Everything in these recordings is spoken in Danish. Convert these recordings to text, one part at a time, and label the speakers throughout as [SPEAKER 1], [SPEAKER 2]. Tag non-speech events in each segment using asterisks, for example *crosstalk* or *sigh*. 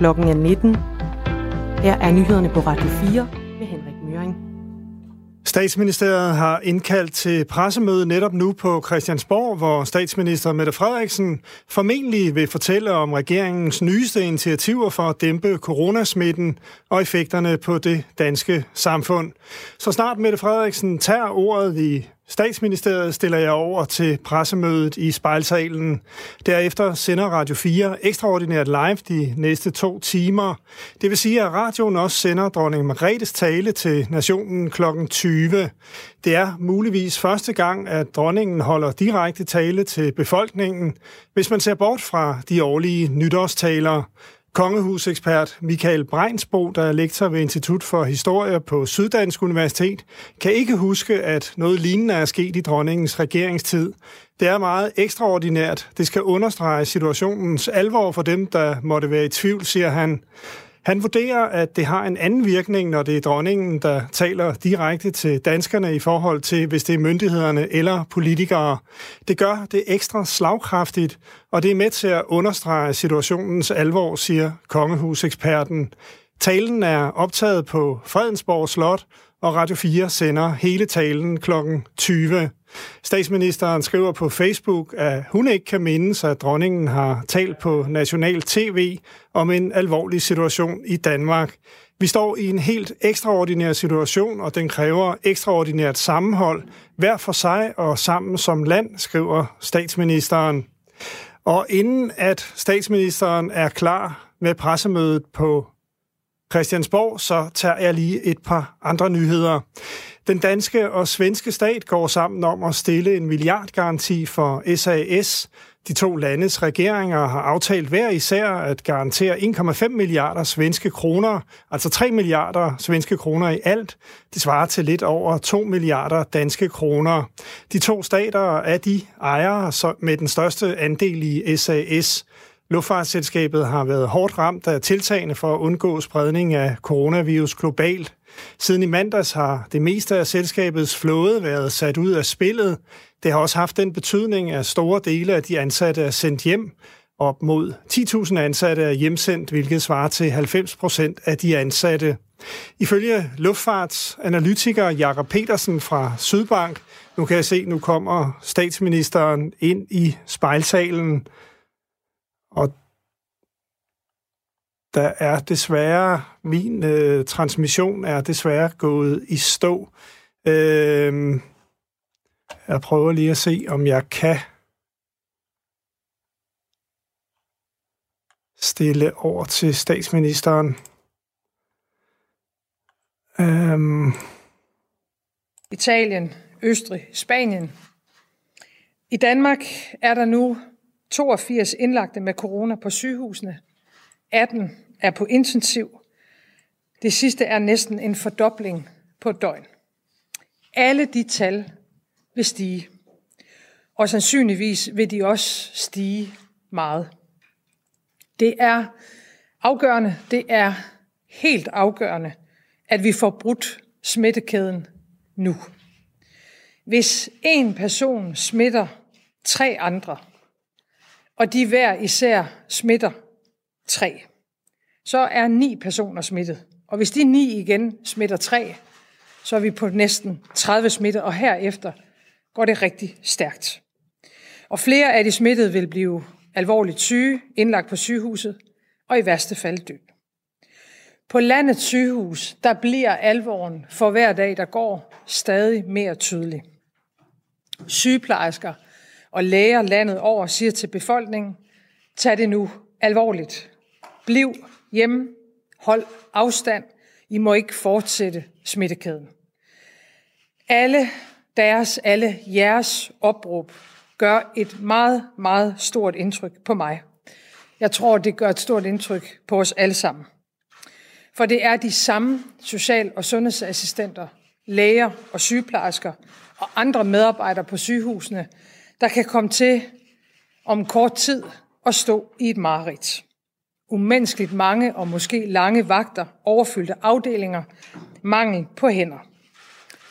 [SPEAKER 1] Klokken er 19. Her er nyhederne på Radio 4 med Henrik Møring.
[SPEAKER 2] Statsministeriet har indkaldt til pressemøde netop nu på Christiansborg, hvor statsminister Mette Frederiksen formentlig vil fortælle om regeringens nyeste initiativer for at dæmpe coronasmitten og effekterne på det danske samfund. Så snart Mette Frederiksen tager ordet i Statsministeriet stiller jeg over til pressemødet i spejlsalen. Derefter sender Radio 4 ekstraordinært live de næste to timer. Det vil sige, at radioen også sender dronning Margrethes tale til nationen kl. 20. Det er muligvis første gang, at dronningen holder direkte tale til befolkningen, hvis man ser bort fra de årlige nytårstaler. Kongehusekspert Michael Breinsbo, der er lektor ved Institut for Historie på Syddansk Universitet, kan ikke huske, at noget lignende er sket i dronningens regeringstid. Det er meget ekstraordinært. Det skal understrege situationens alvor for dem, der måtte være i tvivl, siger han. Han vurderer, at det har en anden virkning, når det er dronningen, der taler direkte til danskerne i forhold til, hvis det er myndighederne eller politikere. Det gør det ekstra slagkraftigt, og det er med til at understrege situationens alvor, siger kongehuseksperten. Talen er optaget på Fredensborg Slot, og Radio 4 sender hele talen kl. 20. Statsministeren skriver på Facebook, at hun ikke kan mindes, at dronningen har talt på national tv om en alvorlig situation i Danmark. Vi står i en helt ekstraordinær situation, og den kræver ekstraordinært sammenhold, hver for sig og sammen som land, skriver statsministeren. Og inden at statsministeren er klar med pressemødet på Christiansborg, så tager jeg lige et par andre nyheder. Den danske og svenske stat går sammen om at stille en milliardgaranti for SAS. De to landes regeringer har aftalt hver især at garantere 1,5 milliarder svenske kroner, altså 3 milliarder svenske kroner i alt. Det svarer til lidt over 2 milliarder danske kroner. De to stater er de ejere med den største andel i SAS. Luftfartsselskabet har været hårdt ramt af tiltagene for at undgå spredning af coronavirus globalt. Siden i mandags har det meste af selskabets flåde været sat ud af spillet. Det har også haft den betydning, at store dele af de ansatte er sendt hjem. Op mod 10.000 ansatte er hjemsendt, hvilket svarer til 90 procent af de ansatte. Ifølge luftfartsanalytiker Jakob Petersen fra Sydbank, nu kan jeg se, nu kommer statsministeren ind i spejlsalen, og der er desværre, min øh, transmission er desværre gået i stå. Øh, jeg prøver lige at se, om jeg kan stille over til statsministeren.
[SPEAKER 3] Øh, Italien, Østrig, Spanien. I Danmark er der nu 82 indlagte med corona på sygehusene. 18 er på intensiv. Det sidste er næsten en fordobling på et døgn. Alle de tal vil stige, og sandsynligvis vil de også stige meget. Det er afgørende, det er helt afgørende, at vi får brudt smittekæden nu. Hvis en person smitter tre andre, og de hver især smitter tre, så er ni personer smittet. Og hvis de ni igen smitter tre, så er vi på næsten 30 smitter, og herefter går det rigtig stærkt. Og flere af de smittede vil blive alvorligt syge, indlagt på sygehuset, og i værste fald dø. På landets sygehus, der bliver alvoren for hver dag, der går, stadig mere tydelig. Sygeplejersker og læger landet over siger til befolkningen, tag det nu alvorligt. Bliv hjemme, hold afstand, I må ikke fortsætte smittekæden. Alle deres, alle jeres opråb gør et meget, meget stort indtryk på mig. Jeg tror, det gør et stort indtryk på os alle sammen. For det er de samme social- og sundhedsassistenter, læger og sygeplejersker og andre medarbejdere på sygehusene, der kan komme til om kort tid at stå i et mareridt. Umenneskeligt mange og måske lange vagter, overfyldte afdelinger, mangel på hænder.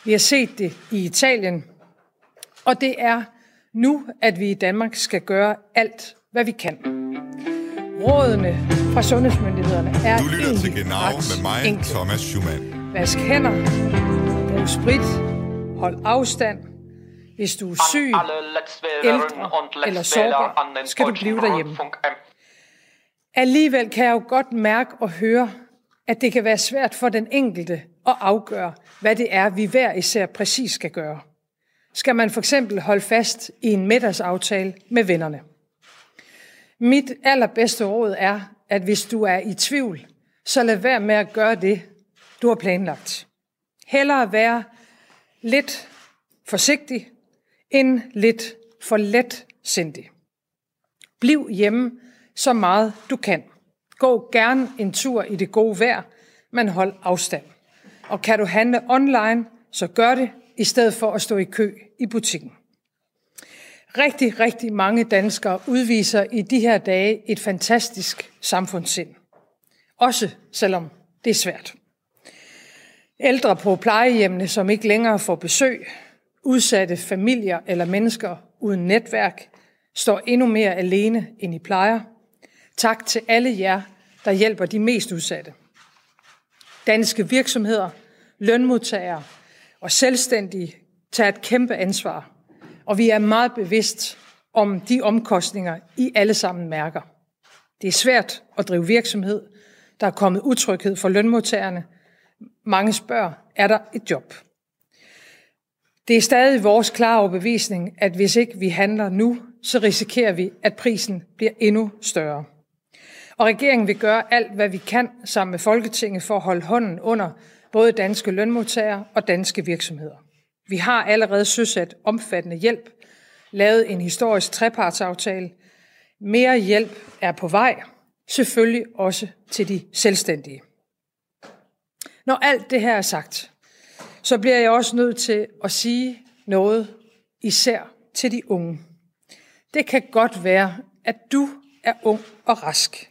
[SPEAKER 3] Vi har set det i Italien, og det er nu, at vi i Danmark skal gøre alt, hvad vi kan. Rådene fra sundhedsmyndighederne er
[SPEAKER 4] Du lytter til Genau med mig,
[SPEAKER 3] enkle.
[SPEAKER 4] Thomas Schumann.
[SPEAKER 3] Vask hænder, brug sprit, hold afstand. Hvis du er syg, ældre eller sårbar, skal du blive derhjemme. Alligevel kan jeg jo godt mærke og høre, at det kan være svært for den enkelte at afgøre, hvad det er, vi hver især præcis skal gøre. Skal man for eksempel holde fast i en middagsaftale med vennerne? Mit allerbedste råd er, at hvis du er i tvivl, så lad være med at gøre det, du har planlagt. Hellere være lidt forsigtig, end lidt for let sindig. Bliv hjemme så meget du kan. Gå gerne en tur i det gode vejr, men hold afstand. Og kan du handle online, så gør det, i stedet for at stå i kø i butikken. Rigtig, rigtig mange danskere udviser i de her dage et fantastisk samfundssind. Også selvom det er svært. Ældre på plejehjemmene, som ikke længere får besøg, udsatte familier eller mennesker uden netværk, står endnu mere alene, end I plejer. Tak til alle jer, der hjælper de mest udsatte. Danske virksomheder, lønmodtagere og selvstændige tager et kæmpe ansvar, og vi er meget bevidst om de omkostninger, I alle sammen mærker. Det er svært at drive virksomhed. Der er kommet utryghed for lønmodtagerne. Mange spørger, er der et job? Det er stadig vores klare overbevisning, at hvis ikke vi handler nu, så risikerer vi, at prisen bliver endnu større. Og regeringen vil gøre alt, hvad vi kan sammen med Folketinget for at holde hånden under både danske lønmodtagere og danske virksomheder. Vi har allerede søsat omfattende hjælp, lavet en historisk trepartsaftale. Mere hjælp er på vej, selvfølgelig også til de selvstændige. Når alt det her er sagt, så bliver jeg også nødt til at sige noget, især til de unge. Det kan godt være, at du er ung og rask,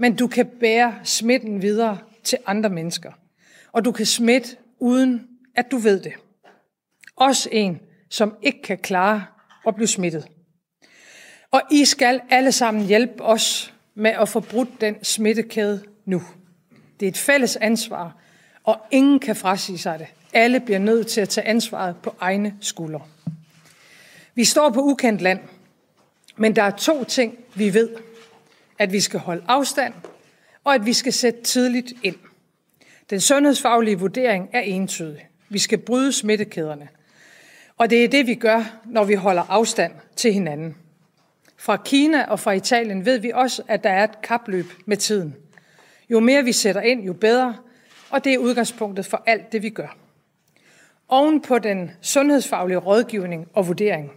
[SPEAKER 3] men du kan bære smitten videre til andre mennesker. Og du kan smitte, uden at du ved det. Også en, som ikke kan klare at blive smittet. Og I skal alle sammen hjælpe os med at få brudt den smittekæde nu. Det er et fælles ansvar, og ingen kan frasige sig det. Alle bliver nødt til at tage ansvaret på egne skuldre. Vi står på ukendt land, men der er to ting, vi ved. At vi skal holde afstand, og at vi skal sætte tidligt ind. Den sundhedsfaglige vurdering er entydig. Vi skal bryde smittekæderne. Og det er det, vi gør, når vi holder afstand til hinanden. Fra Kina og fra Italien ved vi også, at der er et kapløb med tiden. Jo mere vi sætter ind, jo bedre, og det er udgangspunktet for alt det, vi gør. Oven på den sundhedsfaglige rådgivning og vurdering,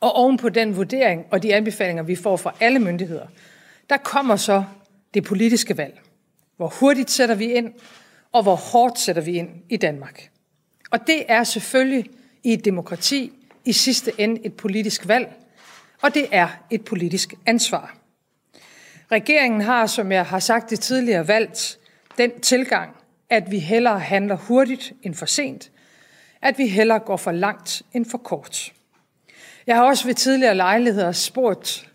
[SPEAKER 3] og oven på den vurdering og de anbefalinger, vi får fra alle myndigheder, der kommer så det politiske valg. Hvor hurtigt sætter vi ind, og hvor hårdt sætter vi ind i Danmark. Og det er selvfølgelig i et demokrati i sidste ende et politisk valg, og det er et politisk ansvar. Regeringen har, som jeg har sagt det tidligere, valgt den tilgang, at vi hellere handler hurtigt end for sent, at vi hellere går for langt end for kort. Jeg har også ved tidligere lejligheder spurgt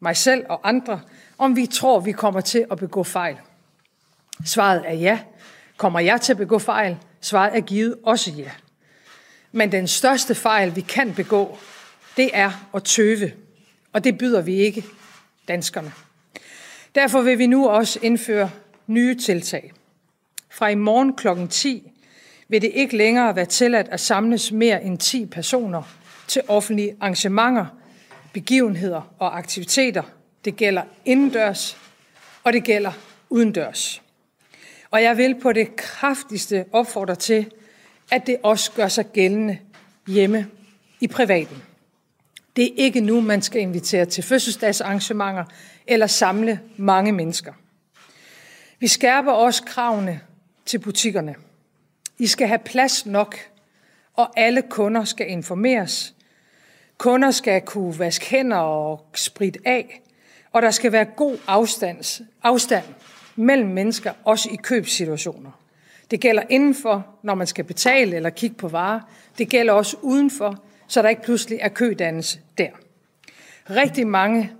[SPEAKER 3] mig selv og andre, om vi tror, vi kommer til at begå fejl. Svaret er ja. Kommer jeg til at begå fejl? Svaret er givet også ja. Men den største fejl, vi kan begå, det er at tøve. Og det byder vi ikke danskerne. Derfor vil vi nu også indføre nye tiltag. Fra i morgen kl. 10 vil det ikke længere være tilladt at samles mere end 10 personer til offentlige arrangementer, begivenheder og aktiviteter. Det gælder indendørs, og det gælder udendørs. Og jeg vil på det kraftigste opfordre til, at det også gør sig gældende hjemme i privaten. Det er ikke nu, man skal invitere til fødselsdagsarrangementer eller samle mange mennesker. Vi skærper også kravene til butikkerne. I skal have plads nok, og alle kunder skal informeres. Kunder skal kunne vaske hænder og spritte af, og der skal være god afstands, afstand mellem mennesker, også i købssituationer. Det gælder indenfor, når man skal betale eller kigge på varer. Det gælder også udenfor, så der ikke pludselig er kødannelse der. Rigtig mange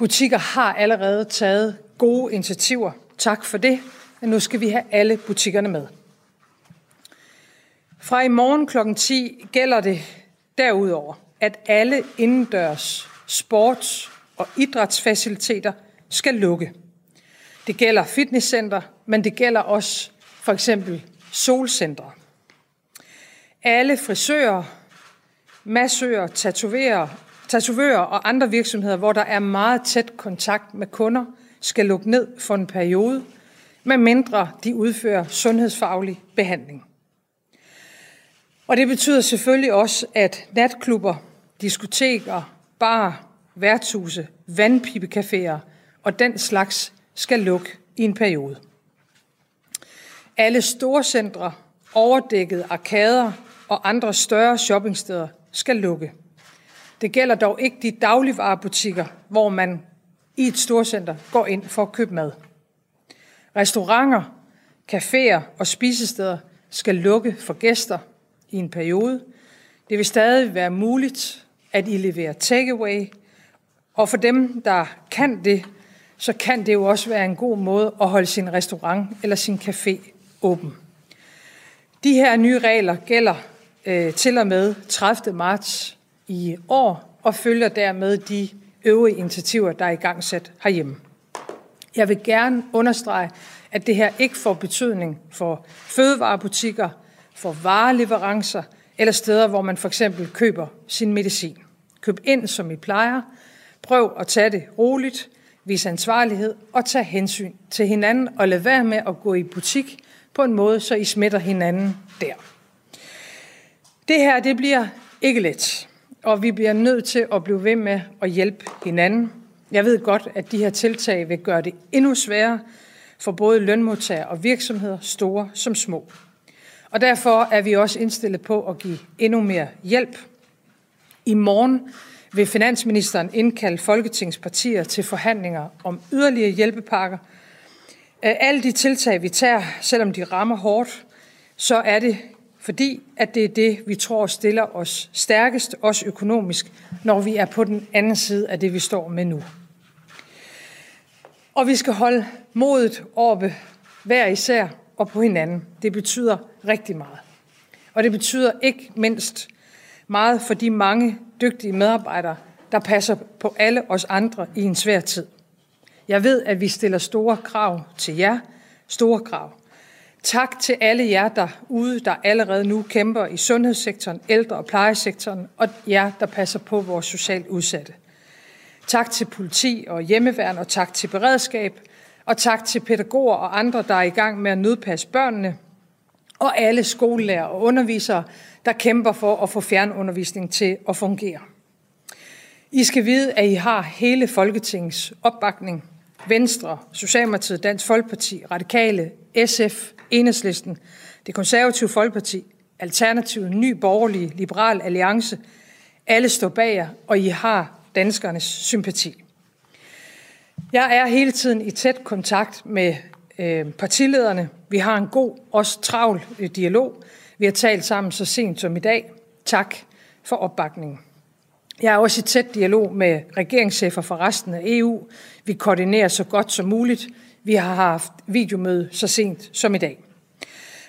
[SPEAKER 3] Butikker har allerede taget gode initiativer. Tak for det. Men nu skal vi have alle butikkerne med. Fra i morgen kl. 10 gælder det derudover, at alle indendørs sports- og idrætsfaciliteter skal lukke. Det gælder fitnesscenter, men det gælder også for eksempel solcentre. Alle frisører, massører, tatoverer, tatovører og andre virksomheder, hvor der er meget tæt kontakt med kunder, skal lukke ned for en periode, medmindre de udfører sundhedsfaglig behandling. Og det betyder selvfølgelig også, at natklubber, diskoteker, bar, værtshuse, vandpipecaféer og den slags skal lukke i en periode. Alle storcentre, overdækkede arkader og andre større shoppingsteder skal lukke. Det gælder dog ikke de dagligvarerbutikker, hvor man i et storcenter går ind for at købe mad. Restauranter, caféer og spisesteder skal lukke for gæster i en periode. Det vil stadig være muligt, at I leverer takeaway, og for dem, der kan det, så kan det jo også være en god måde at holde sin restaurant eller sin café åben. De her nye regler gælder øh, til og med 30. marts i år og følger dermed de øvrige initiativer, der er i gang sat herhjemme. Jeg vil gerne understrege, at det her ikke får betydning for fødevarebutikker, for vareleverancer eller steder, hvor man for eksempel køber sin medicin. Køb ind, som I plejer. Prøv at tage det roligt. Vis ansvarlighed og tag hensyn til hinanden og lad være med at gå i butik på en måde, så I smitter hinanden der. Det her, det bliver ikke let, og vi bliver nødt til at blive ved med at hjælpe hinanden. Jeg ved godt, at de her tiltag vil gøre det endnu sværere for både lønmodtagere og virksomheder, store som små. Og derfor er vi også indstillet på at give endnu mere hjælp. I morgen vil finansministeren indkalde Folketingspartier til forhandlinger om yderligere hjælpepakker. Alle de tiltag, vi tager, selvom de rammer hårdt, så er det fordi, at det er det, vi tror stiller os stærkest, også økonomisk, når vi er på den anden side af det, vi står med nu. Og vi skal holde modet oppe hver især og på hinanden. Det betyder rigtig meget. Og det betyder ikke mindst meget for de mange dygtige medarbejdere, der passer på alle os andre i en svær tid. Jeg ved, at vi stiller store krav til jer, store krav. Tak til alle jer derude, der allerede nu kæmper i sundhedssektoren, ældre- og plejesektoren, og jer, der passer på vores socialt udsatte. Tak til politi og hjemmeværn, og tak til beredskab, og tak til pædagoger og andre, der er i gang med at nødpasse børnene, og alle skolelærer og undervisere, der kæmper for at få fjernundervisning til at fungere. I skal vide, at I har hele Folketingets opbakning. Venstre, Socialdemokratiet, Dansk Folkeparti, Radikale, SF, Enhedslisten, det konservative Folkeparti, Alternativet, Ny Borgerlige, Liberal Alliance. Alle står bag jer, og I har danskernes sympati. Jeg er hele tiden i tæt kontakt med øh, partilederne. Vi har en god, også travl øh, dialog. Vi har talt sammen så sent som i dag. Tak for opbakningen. Jeg er også i tæt dialog med regeringschefer for resten af EU. Vi koordinerer så godt som muligt. Vi har haft videomøde så sent som i dag.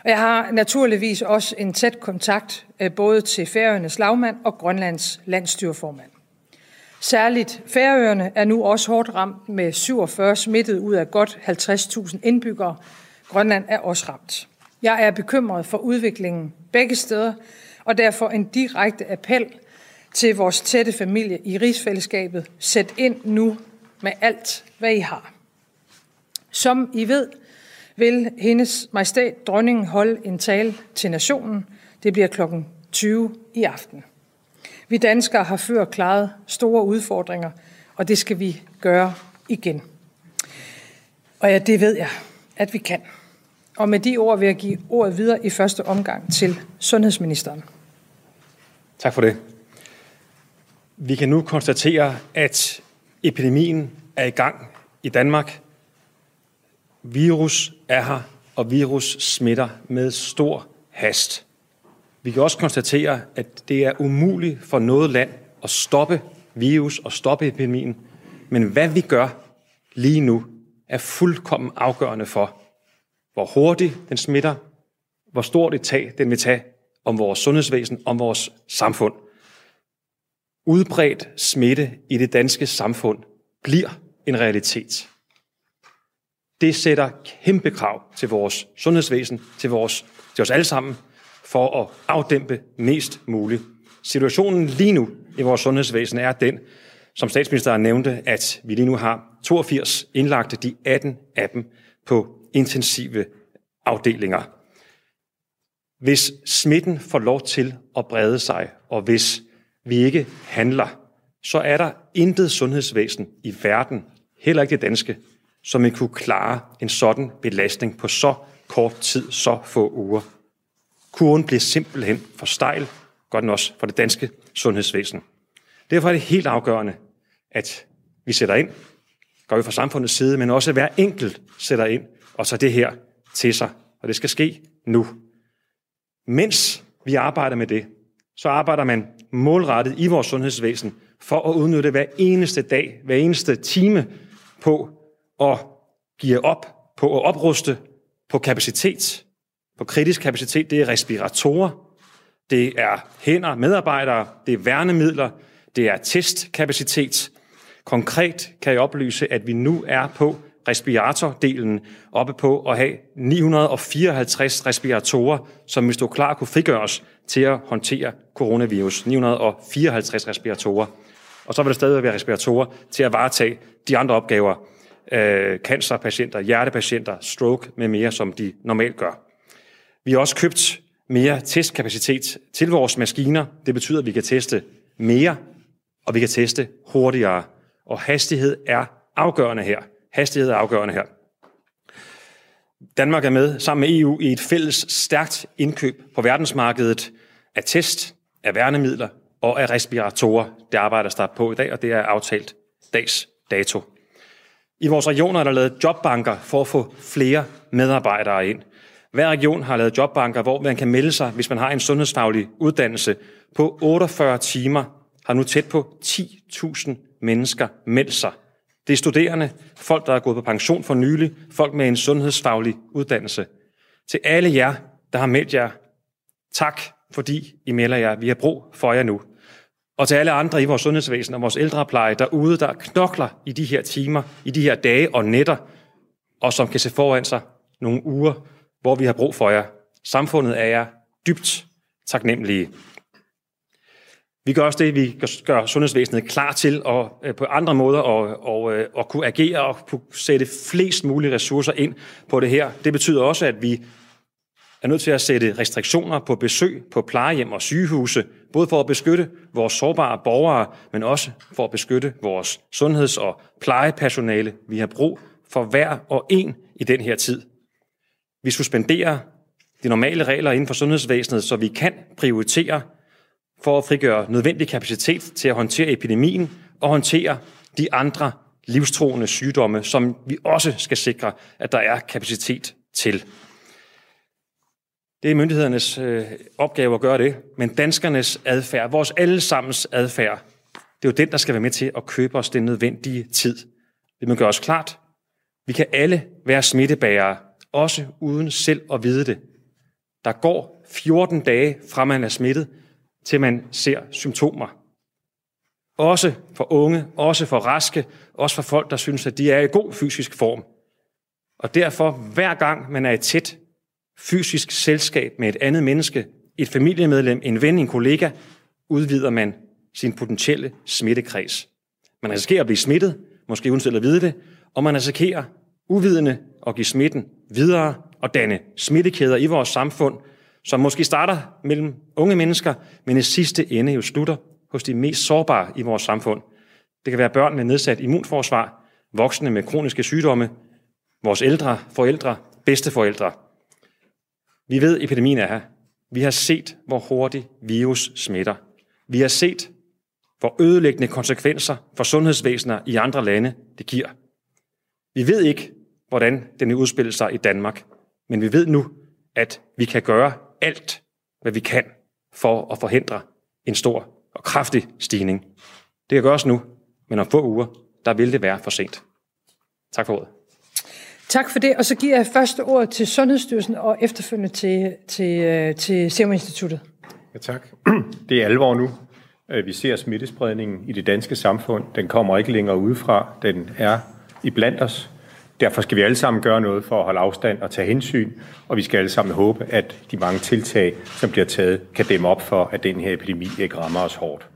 [SPEAKER 3] Og jeg har naturligvis også en tæt kontakt øh, både til Færøernes lavmand og Grønlands landstyrformand. Særligt Færøerne er nu også hårdt ramt med 47 smittet ud af godt 50.000 indbyggere. Grønland er også ramt. Jeg er bekymret for udviklingen begge steder, og derfor en direkte appel til vores tætte familie i rigsfællesskabet. Sæt ind nu med alt, hvad I har. Som I ved, vil hendes majestæt dronningen holde en tale til nationen. Det bliver klokken 20 i aften. Vi danskere har før klaret store udfordringer, og det skal vi gøre igen. Og ja, det ved jeg, at vi kan. Og med de ord vil jeg give ordet videre i første omgang til sundhedsministeren.
[SPEAKER 4] Tak for det. Vi kan nu konstatere, at epidemien er i gang i Danmark. Virus er her, og virus smitter med stor hast. Vi kan også konstatere, at det er umuligt for noget land at stoppe virus og stoppe epidemien. Men hvad vi gør lige nu, er fuldkommen afgørende for, hvor hurtigt den smitter, hvor stort et tag den vil tage om vores sundhedsvæsen, om vores samfund. Udbredt smitte i det danske samfund bliver en realitet. Det sætter kæmpe krav til vores sundhedsvæsen, til, vores, til os alle sammen, for at afdæmpe mest muligt. Situationen lige nu i vores sundhedsvæsen er den, som statsministeren nævnte, at vi lige nu har 82 indlagte, de 18 af dem på intensive afdelinger. Hvis smitten får lov til at brede sig, og hvis vi ikke handler, så er der intet sundhedsvæsen i verden, heller ikke det danske, som vil kunne klare en sådan belastning på så kort tid, så få uger. Kurven bliver simpelthen for stejl, godt også for det danske sundhedsvæsen. Derfor er det helt afgørende, at vi sætter ind, gør vi fra samfundets side, men også at hver enkelt sætter ind og tager det her til sig. Og det skal ske nu. Mens vi arbejder med det, så arbejder man målrettet i vores sundhedsvæsen for at udnytte hver eneste dag, hver eneste time på at give op, på at opruste på kapacitet, på kritisk kapacitet. Det er respiratorer, det er hænder, medarbejdere, det er værnemidler, det er testkapacitet. Konkret kan jeg oplyse, at vi nu er på respiratordelen oppe på at have 954 respiratorer, som vi stod klar kunne frigøres til at håndtere coronavirus. 954 respiratorer. Og så vil der stadig være respiratorer til at varetage de andre opgaver. Øh, cancerpatienter, hjertepatienter, stroke med mere, som de normalt gør. Vi har også købt mere testkapacitet til vores maskiner. Det betyder, at vi kan teste mere, og vi kan teste hurtigere. Og hastighed er afgørende her. Hastighed er afgørende her. Danmark er med sammen med EU i et fælles stærkt indkøb på verdensmarkedet af test, af værnemidler og af respiratorer. Det arbejder der på i dag, og det er aftalt dags dato. I vores regioner er der lavet jobbanker for at få flere medarbejdere ind. Hver region har lavet jobbanker, hvor man kan melde sig, hvis man har en sundhedsfaglig uddannelse. På 48 timer har nu tæt på 10.000 mennesker meldt sig. Det er studerende, folk, der er gået på pension for nylig, folk med en sundhedsfaglig uddannelse. Til alle jer, der har meldt jer, tak fordi I melder jer. Vi har brug for jer nu. Og til alle andre i vores sundhedsvæsen og vores ældrepleje derude, der knokler i de her timer, i de her dage og nætter, og som kan se foran sig nogle uger, hvor vi har brug for jer. Samfundet er jer dybt taknemmelige. Vi gør også det, vi gør sundhedsvæsenet klar til og øh, på andre måder og, og, øh, og kunne agere og kunne sætte flest mulige ressourcer ind på det her. Det betyder også, at vi er nødt til at sætte restriktioner på besøg på plejehjem og sygehuse, både for at beskytte vores sårbare borgere, men også for at beskytte vores sundheds- og plejepersonale. Vi har brug for hver og en i den her tid. Vi suspenderer de normale regler inden for sundhedsvæsenet, så vi kan prioritere for at frigøre nødvendig kapacitet til at håndtere epidemien og håndtere de andre livstruende sygdomme, som vi også skal sikre, at der er kapacitet til. Det er myndighedernes øh, opgave at gøre det, men danskernes adfærd, vores allesammens adfærd, det er jo den, der skal være med til at købe os den nødvendige tid. Det må gøre os klart. Vi kan alle være smittebærere, også uden selv at vide det. Der går 14 dage fra man er smittet, til man ser symptomer. Også for unge, også for raske, også for folk, der synes, at de er i god fysisk form. Og derfor, hver gang man er i tæt fysisk selskab med et andet menneske, et familiemedlem, en ven, en kollega, udvider man sin potentielle smittekreds. Man risikerer at blive smittet, måske uden selv at vide det, og man risikerer uvidende at give smitten videre og danne smittekæder i vores samfund, som måske starter mellem unge mennesker, men i sidste ende jo slutter hos de mest sårbare i vores samfund. Det kan være børn med nedsat immunforsvar, voksne med kroniske sygdomme, vores ældre, forældre, bedsteforældre. Vi ved, at epidemien er her. Vi har set, hvor hurtigt virus smitter. Vi har set, hvor ødelæggende konsekvenser for sundhedsvæsener i andre lande det giver. Vi ved ikke, hvordan den udspiller sig i Danmark, men vi ved nu, at vi kan gøre alt, hvad vi kan for at forhindre en stor og kraftig stigning. Det kan gøres nu, men om få uger, der vil det være for sent. Tak for ordet.
[SPEAKER 3] Tak for det, og så giver jeg første ord til Sundhedsstyrelsen og efterfølgende til, til, øh, til Serum Instituttet.
[SPEAKER 5] Ja, tak. *clears throat* Det er alvor nu. Øh, vi ser smittespredningen i det danske samfund. Den kommer ikke længere udefra. Den er i blandt os. Derfor skal vi alle sammen gøre noget for at holde afstand og tage hensyn, og vi skal alle sammen håbe, at de mange tiltag, som bliver taget, kan dæmme op for, at den her epidemi ikke rammer os hårdt.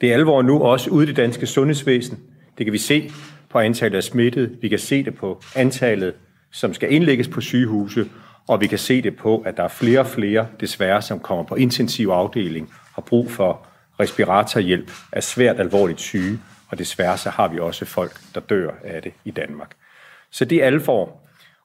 [SPEAKER 5] Det er alvor nu også ude i det danske sundhedsvæsen. Det kan vi se på antallet af smittede, vi kan se det på antallet, som skal indlægges på sygehuse, og vi kan se det på, at der er flere og flere, desværre, som kommer på intensiv afdeling, har brug for respiratorhjælp, er svært alvorligt syge, og desværre så har vi også folk, der dør af det i Danmark. Så det er alvor.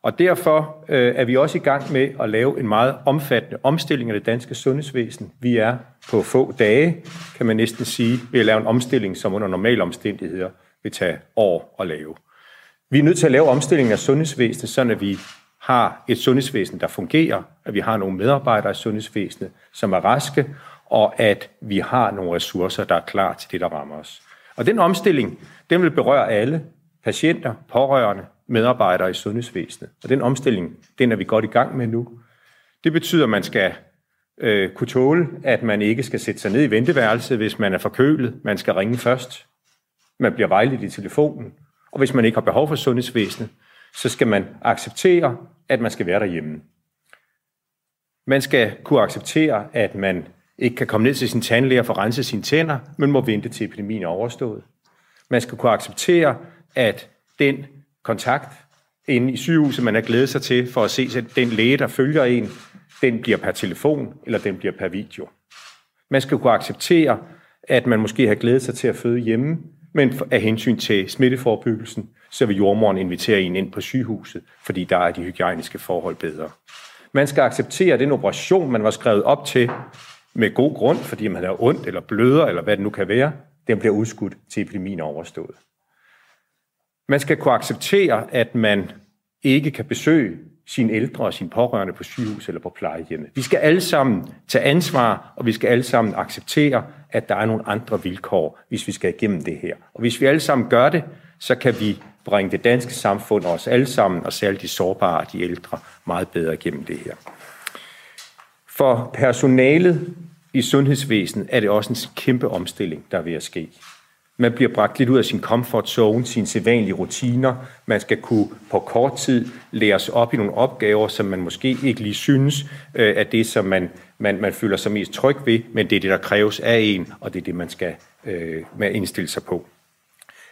[SPEAKER 5] Og derfor øh, er vi også i gang med at lave en meget omfattende omstilling af det danske sundhedsvæsen. Vi er på få dage, kan man næsten sige, ved at lave en omstilling, som under normale omstændigheder vil tage år at lave. Vi er nødt til at lave omstillingen af sundhedsvæsenet, så at vi har et sundhedsvæsen, der fungerer, at vi har nogle medarbejdere i sundhedsvæsenet, som er raske, og at vi har nogle ressourcer, der er klar til det, der rammer os. Og den omstilling, den vil berøre alle patienter, pårørende, medarbejdere i sundhedsvæsenet. Og den omstilling, den er vi godt i gang med nu. Det betyder, at man skal øh, kunne tåle, at man ikke skal sætte sig ned i venteværelset, hvis man er forkølet. Man skal ringe først. Man bliver vejledt i telefonen. Og hvis man ikke har behov for sundhedsvæsenet, så skal man acceptere, at man skal være derhjemme. Man skal kunne acceptere, at man ikke kan komme ned til sin tandlæge og få renset sine tænder, men må vente til epidemien er overstået. Man skal kunne acceptere, at den kontakt inde i sygehuset, man har glædet sig til for at se, at den læge, der følger en, den bliver per telefon, eller den bliver per video. Man skal kunne acceptere, at man måske har glædet sig til at føde hjemme, men af hensyn til smitteforebyggelsen, så vil jordmoren invitere en ind på sygehuset, fordi der er de hygiejniske forhold bedre. Man skal acceptere, den operation, man var skrevet op til med god grund, fordi man er ondt eller bløder, eller hvad det nu kan være, den bliver udskudt til epidemien er overstået. Man skal kunne acceptere, at man ikke kan besøge sine ældre og sine pårørende på sygehus eller på plejehjemmet. Vi skal alle sammen tage ansvar, og vi skal alle sammen acceptere, at der er nogle andre vilkår, hvis vi skal igennem det her. Og hvis vi alle sammen gør det, så kan vi bringe det danske samfund og os alle sammen, og særligt de sårbare og de ældre, meget bedre igennem det her. For personalet i sundhedsvæsenet er det også en kæmpe omstilling, der er ved at ske. Man bliver bragt lidt ud af sin comfort zone, sine sædvanlige rutiner. Man skal kunne på kort tid lære sig op i nogle opgaver, som man måske ikke lige synes øh, er det, som man, man, man føler sig mest tryg ved, men det er det, der kræves af en, og det er det, man skal øh, med indstille sig på.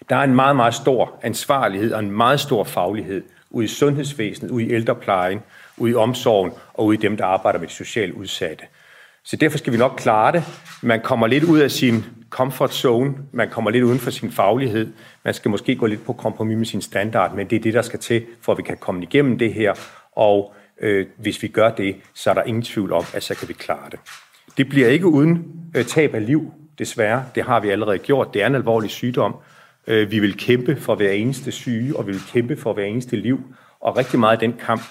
[SPEAKER 5] Der er en meget, meget stor ansvarlighed og en meget stor faglighed ude i sundhedsvæsenet, ude i ældreplejen, ude i omsorgen og ude i dem, der arbejder med de socialt udsatte. Så derfor skal vi nok klare det. Man kommer lidt ud af sin comfort zone, man kommer lidt uden for sin faglighed, man skal måske gå lidt på kompromis med sin standard, men det er det, der skal til, for at vi kan komme igennem det her, og øh, hvis vi gør det, så er der ingen tvivl om, at så kan vi klare det. Det bliver ikke uden øh, tab af liv, desværre. Det har vi allerede gjort. Det er en alvorlig sygdom. Øh, vi vil kæmpe for hver eneste syge, og vi vil kæmpe for hver eneste liv. Og rigtig meget af den kamp,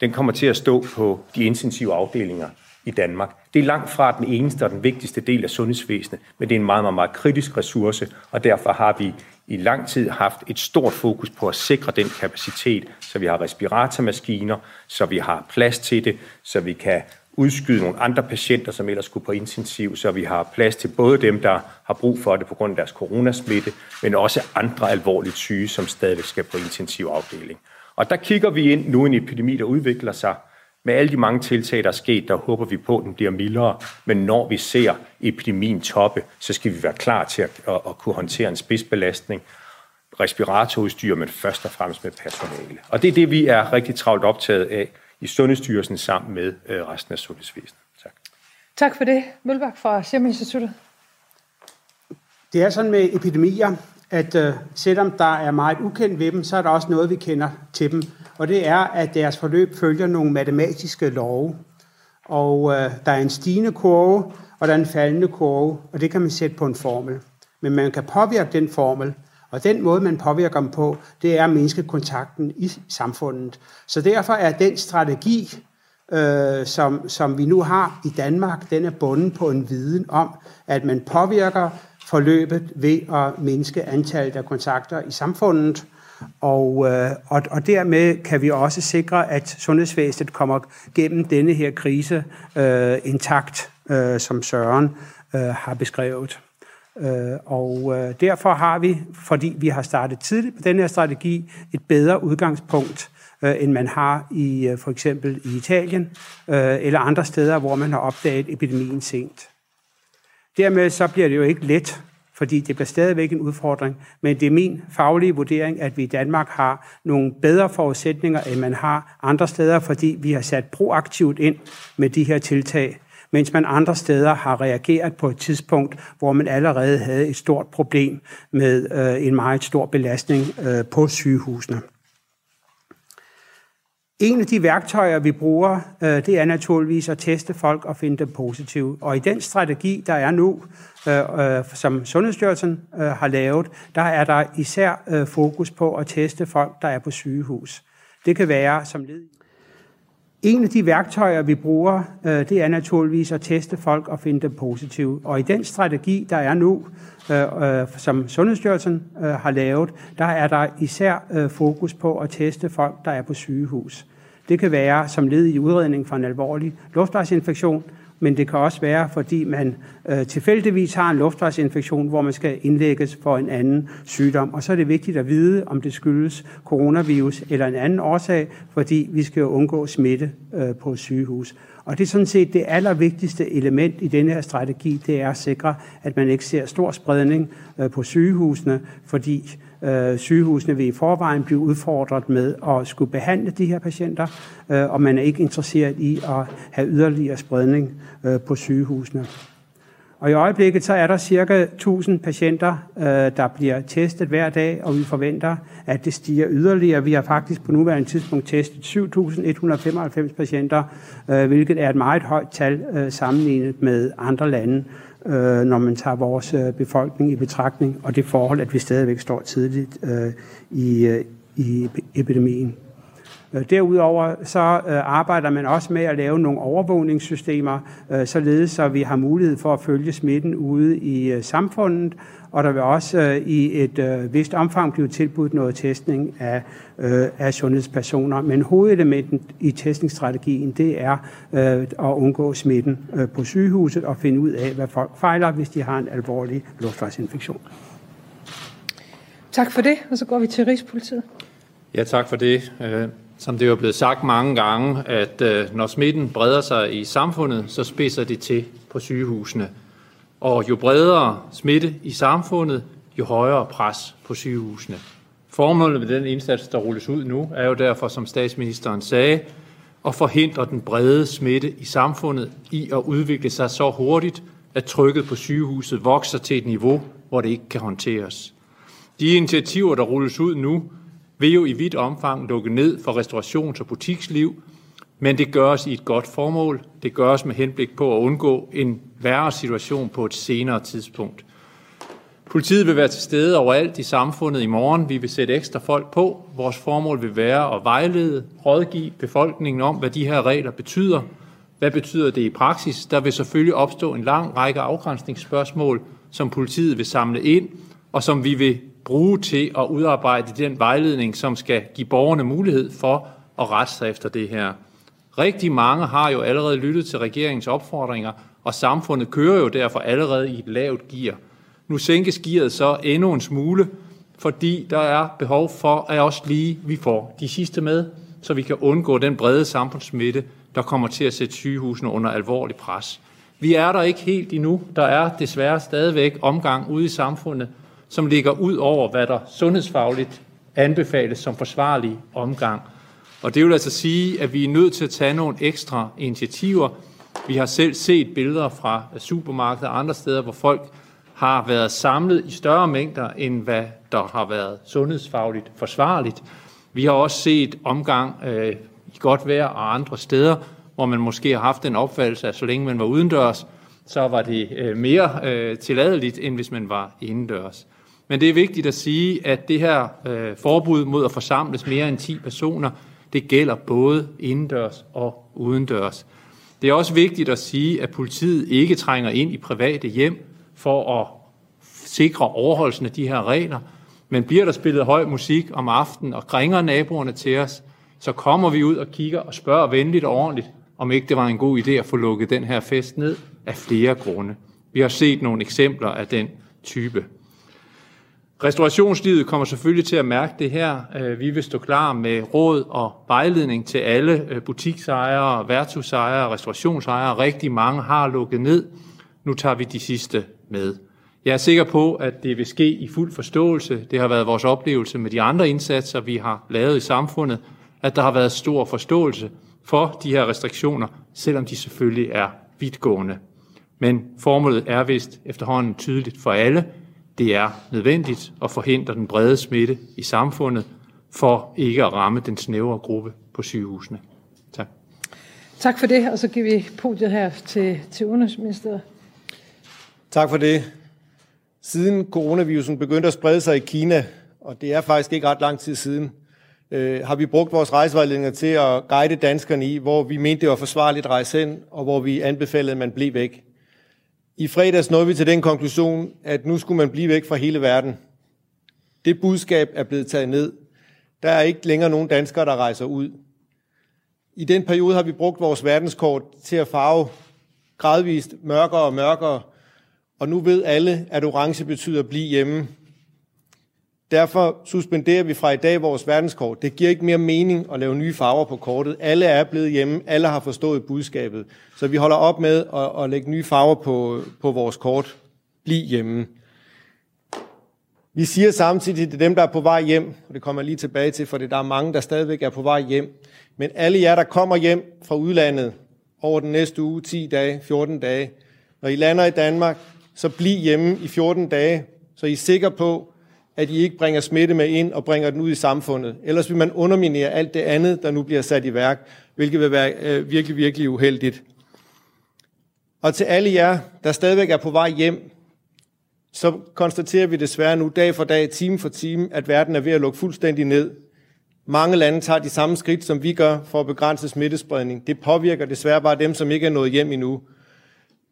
[SPEAKER 5] den kommer til at stå på de intensive afdelinger i Danmark. Det er langt fra den eneste og den vigtigste del af sundhedsvæsenet, men det er en meget, meget, meget kritisk ressource, og derfor har vi i lang tid haft et stort fokus på at sikre den kapacitet, så vi har respiratormaskiner, så vi har plads til det, så vi kan udskyde nogle andre patienter, som ellers skulle på intensiv, så vi har plads til både dem, der har brug for det på grund af deres coronasmitte, men også andre alvorligt syge, som stadig skal på intensivafdeling. Og der kigger vi ind nu en epidemi, der udvikler sig, med alle de mange tiltag, der er sket, der håber vi på, at den bliver mildere. Men når vi ser epidemien toppe, så skal vi være klar til at, at, at kunne håndtere en spidsbelastning, respiratorudstyr, men først og fremmest med personale. Og det er det, vi er rigtig travlt optaget af i Sundhedsstyrelsen sammen med øh, resten af sundhedsvæsenet. Tak.
[SPEAKER 3] Tak for det. Mølbak fra Serum Instituttet.
[SPEAKER 6] Det er sådan med epidemier, at uh, selvom der er meget ukendt ved dem, så er der også noget, vi kender til dem. Og det er, at deres forløb følger nogle matematiske love. Og øh, der er en stigende kurve, og der er en faldende kurve, og det kan man sætte på en formel. Men man kan påvirke den formel, og den måde, man påvirker dem på, det er at mindske kontakten i samfundet. Så derfor er den strategi, øh, som, som vi nu har i Danmark, den er bundet på en viden om, at man påvirker forløbet ved at mindske antallet af kontakter i samfundet, og, øh, og, og dermed kan vi også sikre, at sundhedsvæsenet kommer gennem denne her krise øh, intakt, øh, som Søren øh, har beskrevet. Øh, og øh, derfor har vi, fordi vi har startet tidligt på den her strategi, et bedre udgangspunkt, øh, end man har i øh, for eksempel i Italien øh, eller andre steder, hvor man har opdaget epidemien sent. Dermed så bliver det jo ikke let, fordi det bliver stadigvæk en udfordring, men det er min faglige vurdering, at vi i Danmark har nogle bedre forudsætninger, end man har andre steder, fordi vi har sat proaktivt ind med de her tiltag, mens man andre steder har reageret på et tidspunkt, hvor man allerede havde et stort problem med øh, en meget stor belastning øh, på sygehusene. En af de værktøjer, vi bruger, øh, det er naturligvis at teste folk og finde dem positive. Og i den strategi, der er nu, øh, øh, som Sundhedsstyrelsen har lavet, der er der især fokus på at teste folk, der er på sygehus. Det kan være som led en af de værktøjer, vi bruger, øh, det er naturligvis at teste folk og finde dem positive. Og i den strategi, der er nu, øh, øh, som Sundhedsstyrelsen har lavet, der er der især fokus på at teste folk, der er på sygehus. Det kan være som led i udredning for en alvorlig luftvejsinfektion, men det kan også være, fordi man øh, tilfældigvis har en luftvejsinfektion, hvor man skal indlægges for en anden sygdom. Og så er det vigtigt at vide, om det skyldes coronavirus eller en anden årsag, fordi vi skal jo undgå smitte øh, på sygehus. Og det er sådan set det allervigtigste element i denne her strategi, det er at sikre, at man ikke ser stor spredning øh, på sygehusene, fordi øh, sygehusene vil i forvejen blive udfordret med at skulle behandle de her patienter, øh, og man er ikke interesseret i at have yderligere spredning øh, på sygehusene. Og i øjeblikket så er der cirka 1000 patienter, øh, der bliver testet hver dag, og vi forventer, at det stiger yderligere. Vi har faktisk på nuværende tidspunkt testet 7.195 patienter, øh, hvilket er et meget højt tal øh, sammenlignet med andre lande øh, når man tager vores øh, befolkning i betragtning, og det forhold, at vi stadigvæk står tidligt øh, i, øh, i epidemien. Øh, derudover så øh, arbejder man også med at lave nogle overvågningssystemer, øh, således så vi har mulighed for at følge smitten ude i samfundet, og der vil også øh, i et øh, vist omfang blive tilbudt noget testning af, øh, af sundhedspersoner. Men hovedelementet i testningsstrategien, det er øh, at undgå smitten øh, på sygehuset og finde ud af, hvad folk fejler, hvis de har en alvorlig luftvejsinfektion.
[SPEAKER 3] Tak for det, og så går vi til Rigspolitiet.
[SPEAKER 7] Ja, tak for det. Øh, som det er jo blevet sagt mange gange, at øh, når smitten breder sig i samfundet, så spidser det til på sygehusene. Og jo bredere smitte i samfundet, jo højere pres på sygehusene. Formålet med den indsats, der rulles ud nu, er jo derfor, som statsministeren sagde, at forhindre den brede smitte i samfundet i at udvikle sig så hurtigt, at trykket på sygehuset vokser til et niveau, hvor det ikke kan håndteres. De initiativer, der rulles ud nu, vil jo i vidt omfang lukke ned for restaurations- og butiksliv, men det gøres i et godt formål. Det gøres med henblik på at undgå en værre situation på et senere tidspunkt. Politiet vil være til stede overalt i samfundet i morgen. Vi vil sætte ekstra folk på. Vores formål vil være at vejlede, rådgive befolkningen om, hvad de her regler betyder. Hvad betyder det i praksis? Der vil selvfølgelig opstå en lang række afgrænsningsspørgsmål, som politiet vil samle ind, og som vi vil bruge til at udarbejde den vejledning, som skal give borgerne mulighed for at rette sig efter det her. Rigtig mange har jo allerede lyttet til regeringens opfordringer, og samfundet kører jo derfor allerede i et lavt gear. Nu sænkes gearet så endnu en smule, fordi der er behov for, at også lige vi får de sidste med, så vi kan undgå den brede samfundsmitte, der kommer til at sætte sygehusene under alvorlig pres. Vi er der ikke helt endnu. Der er desværre stadigvæk omgang ude i samfundet, som ligger ud over, hvad der sundhedsfagligt anbefales som forsvarlig omgang. Og det vil altså sige, at vi er nødt til at tage nogle ekstra initiativer. Vi har selv set billeder fra supermarkeder og andre steder, hvor folk har været samlet i større mængder, end hvad der har været sundhedsfagligt forsvarligt. Vi har også set omgang øh, i godt vejr og andre steder, hvor man måske har haft en opfattelse, at så længe man var udendørs, så var det øh, mere øh, tilladeligt, end hvis man var indendørs. Men det er vigtigt at sige, at det her øh, forbud mod at forsamles mere end 10 personer det gælder både indendørs og udendørs. Det er også vigtigt at sige, at politiet ikke trænger ind i private hjem for at sikre overholdelsen af de her regler. Men bliver der spillet høj musik om aftenen og kringer naboerne til os, så kommer vi ud og kigger og spørger venligt og ordentligt, om ikke det var en god idé at få lukket den her fest ned af flere grunde. Vi har set nogle eksempler af den type. Restaurationslivet kommer selvfølgelig til at mærke det her. Øh, vi vil stå klar med råd og vejledning til alle øh, butiksejere, værtshusejere, restaurationsejere. Rigtig mange har lukket ned. Nu tager vi de sidste med. Jeg er sikker på, at det vil ske i fuld forståelse. Det har været vores oplevelse med de andre indsatser, vi har lavet i samfundet, at der har været stor forståelse for de her restriktioner, selvom de selvfølgelig er vidtgående. Men formålet er vist efterhånden tydeligt for alle. Det er nødvendigt at forhindre den brede smitte i samfundet, for ikke at ramme den snævre gruppe på sygehusene. Tak.
[SPEAKER 3] Tak for det, og så giver vi podiet her til, til Udenrigsministeriet.
[SPEAKER 8] Tak for det. Siden coronavirusen begyndte at sprede sig i Kina, og det er faktisk ikke ret lang tid siden, øh, har vi brugt vores rejsevejledninger til at guide danskerne i, hvor vi mente, det var forsvarligt at rejse ind, og hvor vi anbefalede, at man blev væk. I fredags nåede vi til den konklusion, at nu skulle man blive væk fra hele verden. Det budskab er blevet taget ned. Der er ikke længere nogen danskere, der rejser ud. I den periode har vi brugt vores verdenskort til at farve gradvist mørkere og mørkere, og nu ved alle, at orange betyder blive hjemme. Derfor suspenderer vi fra i dag vores verdenskort. Det giver ikke mere mening at lave nye farver på kortet. Alle er blevet hjemme. Alle har forstået budskabet. Så vi holder op med at, at lægge nye farver på, på vores kort. Bliv hjemme. Vi siger samtidig til dem, der er på vej hjem, og det kommer jeg lige tilbage til, for det der er mange, der stadigvæk er på vej hjem. Men alle jer, der kommer hjem fra udlandet over den næste uge, 10 dage, 14 dage, når I lander i Danmark, så bliv hjemme i 14 dage, så I er sikre på, at I ikke bringer smitte med ind og bringer den ud i samfundet. Ellers vil man underminere alt det andet, der nu bliver sat i værk, hvilket vil være øh, virkelig, virkelig uheldigt. Og til alle jer, der stadigvæk er på vej hjem, så konstaterer vi desværre nu dag for dag, time for time, at verden er ved at lukke fuldstændig ned. Mange lande tager de samme skridt, som vi gør for at begrænse smittespredning. Det påvirker desværre bare dem, som ikke er nået hjem endnu.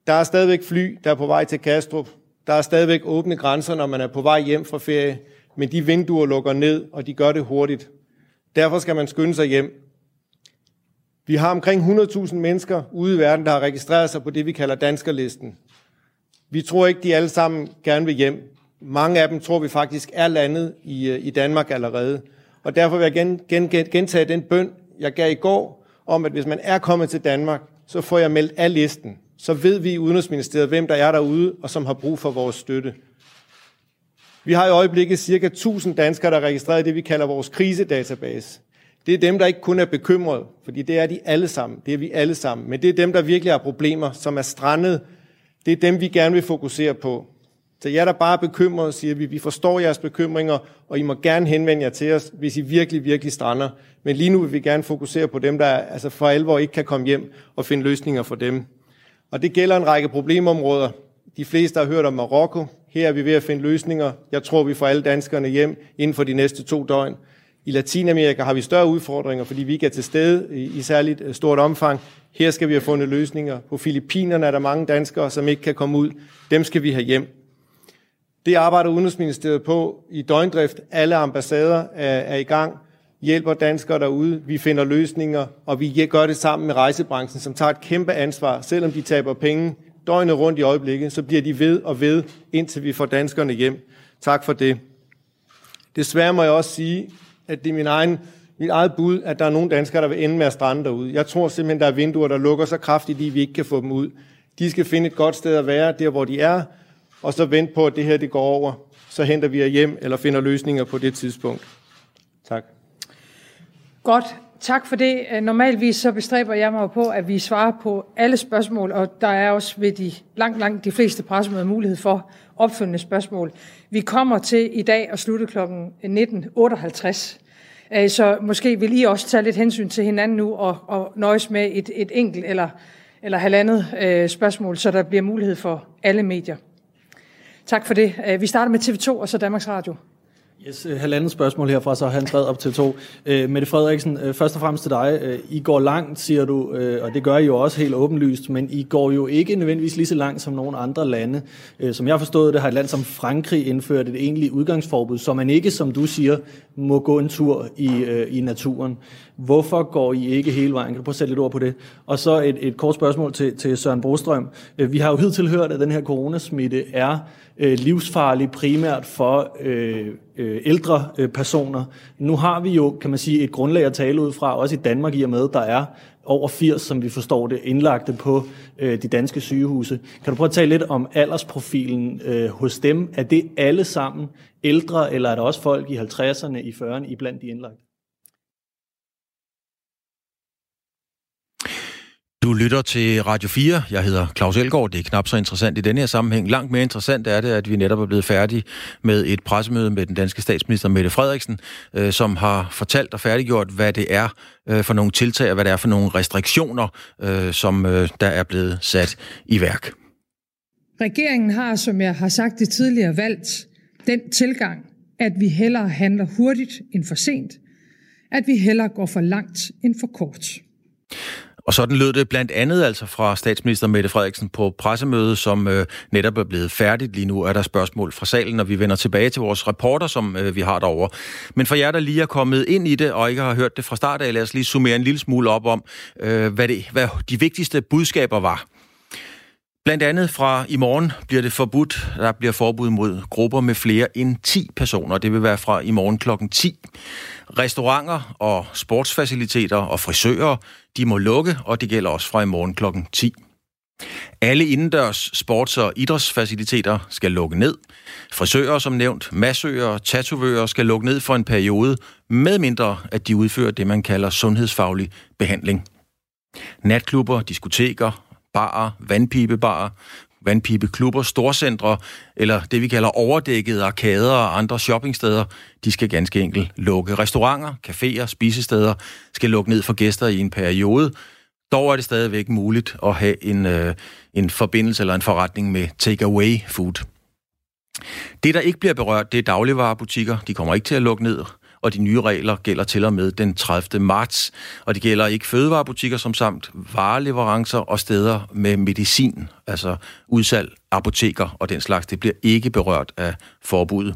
[SPEAKER 8] Der er stadigvæk fly, der er på vej til Kastrup. Der er stadigvæk åbne grænser, når man er på vej hjem fra ferie, men de vinduer lukker ned, og de gør det hurtigt. Derfor skal man skynde sig hjem. Vi har omkring 100.000 mennesker ude i verden, der har registreret sig på det, vi kalder danskerlisten. Vi tror ikke, de alle sammen gerne vil hjem. Mange af dem tror vi faktisk er landet i, øh, i Danmark allerede. Og derfor vil jeg gen, gen, gentage den bøn, jeg gav i går, om at hvis man er kommet til Danmark, så får jeg meldt af listen så ved vi i Udenrigsministeriet, hvem der er derude, og som har brug for vores støtte. Vi har i øjeblikket cirka 1000 danskere, der er registreret i det, vi kalder vores krisedatabase. Det er dem, der ikke kun er bekymrede, fordi det er de alle sammen. Det er vi alle sammen. Men det er dem, der virkelig har problemer, som er strandet. Det er dem, vi gerne vil fokusere på. Så jer, der bare er bekymrede, siger vi, vi forstår jeres bekymringer, og I må gerne henvende jer til os, hvis I virkelig, virkelig strander. Men lige nu vil vi gerne fokusere på dem, der altså for alvor ikke kan komme hjem og finde løsninger for dem. Og det gælder en række problemområder. De fleste har hørt om Marokko. Her er vi ved at finde løsninger. Jeg tror, vi får alle danskerne hjem inden for de næste to døgn. I Latinamerika har vi større udfordringer, fordi vi ikke er til stede i særligt øh, stort omfang. Her skal vi have fundet løsninger. På Filippinerne er der mange danskere, som ikke kan komme ud. Dem skal vi have hjem. Det arbejder Udenrigsministeriet på i døgndrift. Alle ambassader er, er i gang hjælper danskere derude, vi finder løsninger, og vi gør det sammen med rejsebranchen, som tager et kæmpe ansvar. Selvom de taber penge døgnet rundt i øjeblikket, så bliver de ved og ved, indtil vi får danskerne hjem. Tak for det. Desværre må jeg også sige, at det er min egen, mit eget bud, at der er nogle danskere, der vil ende med at strande derude. Jeg tror simpelthen, der er vinduer, der lukker så kraftigt, at vi ikke kan få dem ud. De skal finde et godt sted at være, der hvor de er, og så vente på, at det her det går over. Så henter vi jer hjem, eller finder løsninger på det tidspunkt. Tak.
[SPEAKER 3] Godt, tak for det. Øh, normalvis så bestræber jeg mig på, at vi svarer på alle spørgsmål, og der er også ved de langt, langt de fleste pressemøder mulighed for opfølgende spørgsmål. Vi kommer til i dag at slutte kl. 19.58. Øh, så måske vil I også tage lidt hensyn til hinanden nu og, og nøjes med et, et enkelt eller, eller halvandet øh, spørgsmål, så der bliver mulighed for alle medier. Tak for det. Øh, vi starter med TV2 og så Danmarks Radio.
[SPEAKER 9] Yes, øh, halvandet spørgsmål herfra, så han træder op til to. Øh, Mette Frederiksen, øh, først og fremmest til dig. Øh, I går langt, siger du, øh, og det gør I jo også helt åbenlyst, men I går jo ikke nødvendigvis lige så langt som nogle andre lande. Øh, som jeg har forstået det, har et land som Frankrig indført et egentligt udgangsforbud, så man ikke, som du siger, må gå en tur i, øh, i naturen. Hvorfor går I ikke hele vejen? Kan du prøve at sætte lidt ord på det? Og så et, et kort spørgsmål til, til Søren Brostrøm. Øh, vi har jo hidtil hørt, at den her coronasmitte er øh, livsfarlig primært for øh, øh, ældre øh, personer. Nu har vi jo, kan man sige, et grundlag at tale ud fra, også i Danmark i og med, der er over 80, som vi forstår det, indlagte på øh, de danske sygehuse. Kan du prøve at tale lidt om aldersprofilen øh, hos dem? Er det alle sammen ældre, eller er der også folk i 50'erne, i 40'erne, i blandt de indlagte?
[SPEAKER 10] Du lytter til Radio 4. Jeg hedder Claus Elgaard. Det er knap så interessant i denne her sammenhæng. Langt mere interessant er det, at vi netop er blevet færdige med et pressemøde med den danske statsminister Mette Frederiksen, øh, som har fortalt og færdiggjort, hvad det er øh, for nogle tiltag, og hvad det er for nogle restriktioner, øh, som øh, der er blevet sat i værk.
[SPEAKER 3] Regeringen har, som jeg har sagt det tidligere, valgt den tilgang, at vi hellere handler hurtigt end for sent, at vi hellere går for langt end for kort.
[SPEAKER 10] Og sådan lød det blandt andet altså fra statsminister Mette Frederiksen på pressemødet, som øh, netop er blevet færdigt. Lige nu er der spørgsmål fra salen, og vi vender tilbage til vores reporter, som øh, vi har derovre. Men for jer, der lige er kommet ind i det, og ikke har hørt det fra start af, lad os lige summere en lille smule op om, øh, hvad, det, hvad de vigtigste budskaber var. Blandt andet fra i morgen bliver det forbudt, der bliver forbud mod grupper med flere end 10 personer. Det vil være fra i morgen klokken 10. Restauranter og sportsfaciliteter og frisører, de må lukke, og det gælder også fra i morgen klokken 10. Alle indendørs sports- og idrætsfaciliteter skal lukke ned. Frisører, som nævnt, massører og tatovører skal lukke ned for en periode, medmindre at de udfører det, man kalder sundhedsfaglig behandling. Natklubber, diskoteker, barer, vandpibebarer, vandpibeklubber, storcentre eller det, vi kalder overdækkede arkader og andre shoppingsteder, de skal ganske enkelt lukke. Restauranter, caféer, spisesteder skal lukke ned for gæster i en periode. Dog er det stadigvæk muligt at have en, øh, en forbindelse eller en forretning med takeaway food. Det, der ikke bliver berørt, det er dagligvarerbutikker. De kommer ikke til at lukke ned og de nye regler gælder til og med den 30. marts. Og det gælder ikke fødevarebutikker som samt vareleverancer og steder med medicin, altså udsalg, apoteker og den slags. Det bliver ikke berørt af forbuddet.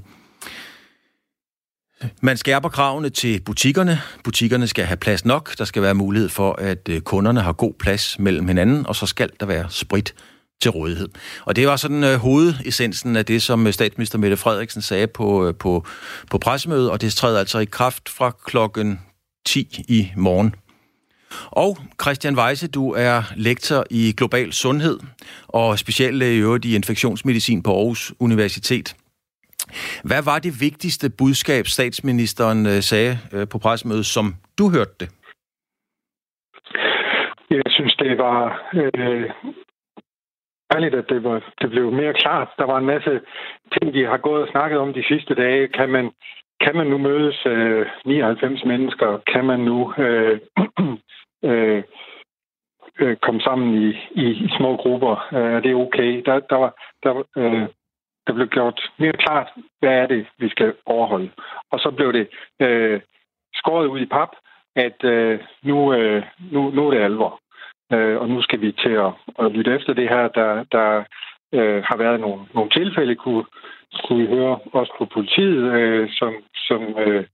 [SPEAKER 10] Man skærper kravene til butikkerne. Butikkerne skal have plads nok. Der skal være mulighed for, at øh, kunderne har god plads mellem hinanden, og så skal der være sprit til rådighed. Og det var sådan øh, hovedessensen af det, som øh, statsminister Mette Frederiksen sagde på, øh, på, på pressemødet, og det træder altså i kraft fra klokken 10 i morgen. Og Christian Weise, du er lektor i global sundhed og speciallæge i øvrigt i infektionsmedicin på Aarhus Universitet. Hvad var det vigtigste budskab, statsministeren øh, sagde øh, på pressemødet, som du hørte det?
[SPEAKER 11] Jeg synes, det var øh, dejligt, at det, var, det blev mere klart. Der var en masse ting, de har gået og snakket om de sidste dage. Kan man, kan man nu mødes øh, 99 mennesker? Kan man nu øh, *clears throat* øh, øh, komme sammen i, i, i små grupper? Øh, er det okay? Der, der, var, der, øh, der blev gjort mere klart, hvad er det, vi skal overholde. Og så blev det øh, skåret ud i pap, at øh, nu, øh, nu, nu er det alvor. Øh, og nu skal vi til at, at lytte efter det her. Der, der øh, har været nogle, nogle tilfælde, kunne, kunne vi høre også på politiet, øh, som, som øh,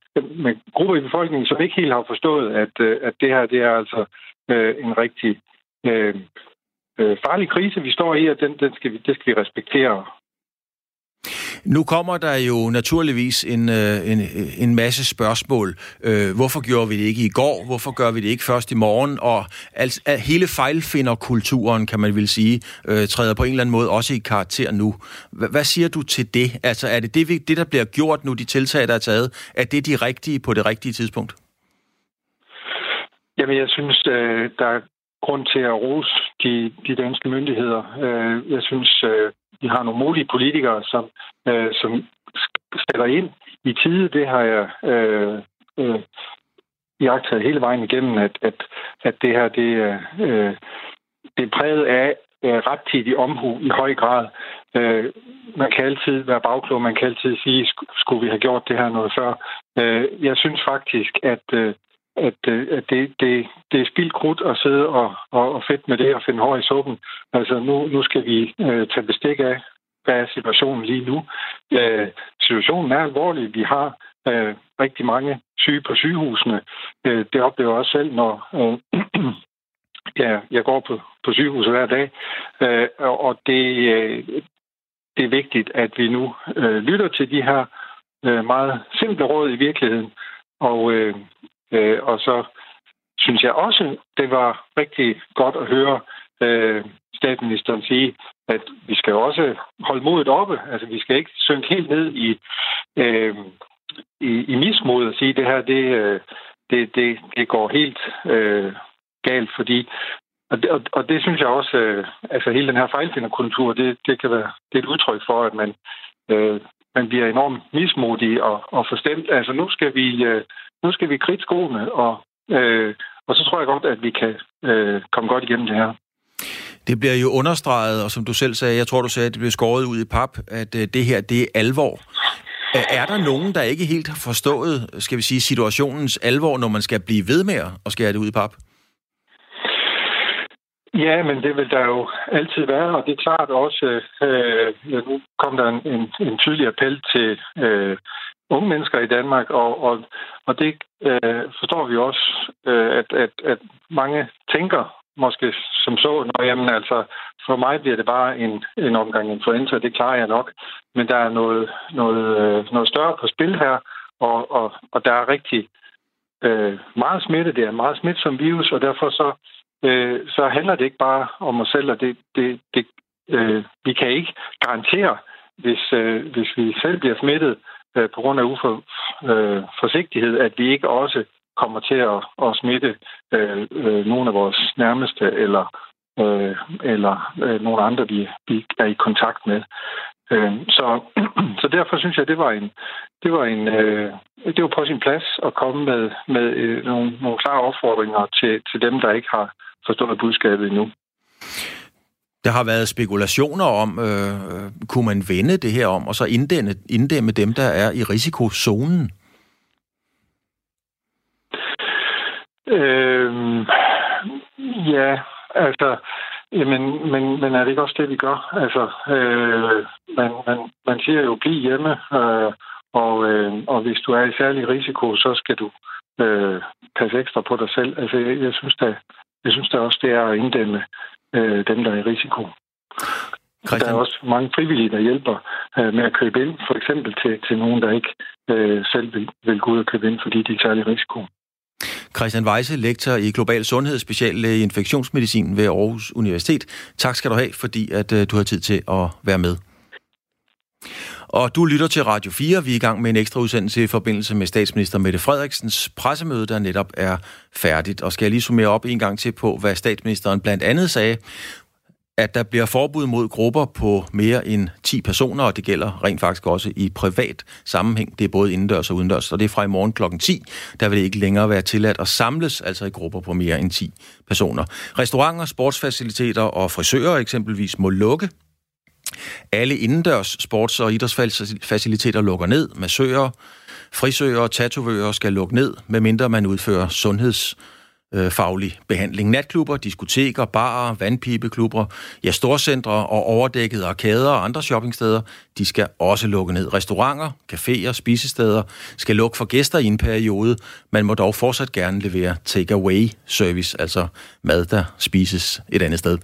[SPEAKER 11] med grupper i befolkningen, som ikke helt har forstået, at, øh, at det her det er altså øh, en rigtig øh, øh, farlig krise, vi står i, og den, den skal vi, det skal vi respektere.
[SPEAKER 10] Nu kommer der jo naturligvis en, øh, en, øh, en masse spørgsmål. Øh, hvorfor gjorde vi det ikke i går? Hvorfor gør vi det ikke først i morgen? Og altså, hele fejlfinderkulturen, kan man vil sige, træder på en eller anden måde også i karakter nu. Hvad siger du til det? Altså er det det, det, der bliver gjort nu, de tiltag, der er taget, er det de rigtige på det rigtige tidspunkt?
[SPEAKER 11] Jamen, jeg synes, der er grund til at rose de, de danske myndigheder. Jeg synes, vi har nogle mulige politikere, som, øh, som sætter ind i tide. Det har jeg øh, øh, jagtet hele vejen igennem, at, at, at det her det, øh, det er præget af øh, rettidig omhu i høj grad. Øh, man kan altid være bagklog, man kan altid sige, skulle vi have gjort det her noget før. Øh, jeg synes faktisk, at, øh, at, øh, at det, det, det er spildt krudt at sidde og, og, og fedt med det og finde hår i suppen. Altså nu, nu skal vi øh, tage bestik af, hvad er situationen lige nu. Øh, situationen er alvorlig. Vi har øh, rigtig mange syge på sygehusene. Øh, det oplever jeg også selv, når øh, *clears throat* ja, jeg går på, på sygehuset hver dag. Øh, og det, øh, det er vigtigt, at vi nu øh, lytter til de her øh, meget simple råd i virkeligheden. Og, øh, øh, og så synes jeg også, det var rigtig godt at høre øh, statsministeren sige, at vi skal også holde modet oppe. Altså, vi skal ikke synke helt ned i, øh, i, i mismod og sige, at det her, det, øh, det, det, det går helt øh, galt, fordi og det, og, og det synes jeg også, øh, altså hele den her fejlfinderkultur, det, det kan være det er et udtryk for, at man, øh, man bliver enormt mismodig og, og forstemt. Altså nu skal vi, øh, nu skal vi kridte skoene, og, øh, og så tror jeg godt, at vi kan øh, komme godt igennem det her.
[SPEAKER 10] Det bliver jo understreget, og som du selv sagde, jeg tror, du sagde, at det bliver skåret ud i pap, at øh, det her, det er alvor. Er der nogen, der ikke helt har forstået, skal vi sige, situationens alvor, når man skal blive ved med at skære det ud i pap?
[SPEAKER 11] Ja, men det vil der jo altid være, og det er klart også, øh, nu kom der en, en, en tydelig appel til øh, unge mennesker i Danmark, og, og, og det øh, forstår vi også, øh, at, at, at mange tænker måske som så, når jamen altså, for mig bliver det bare en, en omgang influenza, det klarer jeg nok. Men der er noget, noget, øh, noget større på spil her, og, og, og der er rigtig øh, meget smitte. Det er en meget smitsom virus, og derfor så, øh, så handler det ikke bare om os selv, og det, det, det, øh, vi kan ikke garantere, hvis, øh, hvis vi selv bliver smittet øh, på grund af uforsigtighed, øh, at vi ikke også kommer til at, at smitte øh, øh, nogle af vores nærmeste eller øh, eller øh, nogle andre, vi, vi er i kontakt med. Øh, så, *clears throat* så derfor synes jeg, det var en, det var en, øh, det var på sin plads at komme med, med øh, nogle, nogle klare opfordringer til, til dem, der ikke har forstået budskabet endnu.
[SPEAKER 10] Der har været spekulationer om, øh, øh, kunne man vende det her om, og så inddæmme, inddæmme dem, der er i risikozonen?
[SPEAKER 11] Øh, ja, altså, jamen, men, men er det ikke også det, vi gør? Altså, øh, man, man, man siger jo, bliv hjemme, øh, og, øh, og hvis du er i særlig risiko, så skal du øh, passe ekstra på dig selv. Altså, jeg, jeg synes da, jeg synes da også, det er at inddæmme øh, dem, der er i risiko. Christian. Der er også mange frivillige, der hjælper øh, med at købe ind, for eksempel til, til nogen, der ikke øh, selv vil, vil gå ud og købe ind, fordi de er i særlig risiko.
[SPEAKER 10] Christian Weise, lektor i global sundhed, speciallæge i infektionsmedicin ved Aarhus Universitet. Tak skal du have, fordi at, uh, du har tid til at være med. Og du lytter til Radio 4. Vi er i gang med en ekstra udsendelse i forbindelse med statsminister Mette Frederiksens pressemøde, der netop er færdigt. Og skal jeg lige summere op en gang til på, hvad statsministeren blandt andet sagde at der bliver forbud mod grupper på mere end 10 personer, og det gælder rent faktisk også i privat sammenhæng. Det er både indendørs og udendørs, og det er fra i morgen kl. 10. Der vil det ikke længere være tilladt at samles, altså i grupper på mere end 10 personer. Restauranter, sportsfaciliteter og frisører eksempelvis må lukke. Alle indendørs sports- og idrætsfaciliteter lukker ned. Massører, frisører og tatovører skal lukke ned, medmindre man udfører sundheds- faglig øh, behandling. Natklubber, diskoteker, barer, vandpibeklubber, ja, storcentre og overdækkede arkader og andre shoppingsteder, de skal også lukke ned. Restauranter, caféer, spisesteder skal lukke for gæster i en periode. Man må dog fortsat gerne levere take-away service, altså mad, der spises et andet sted.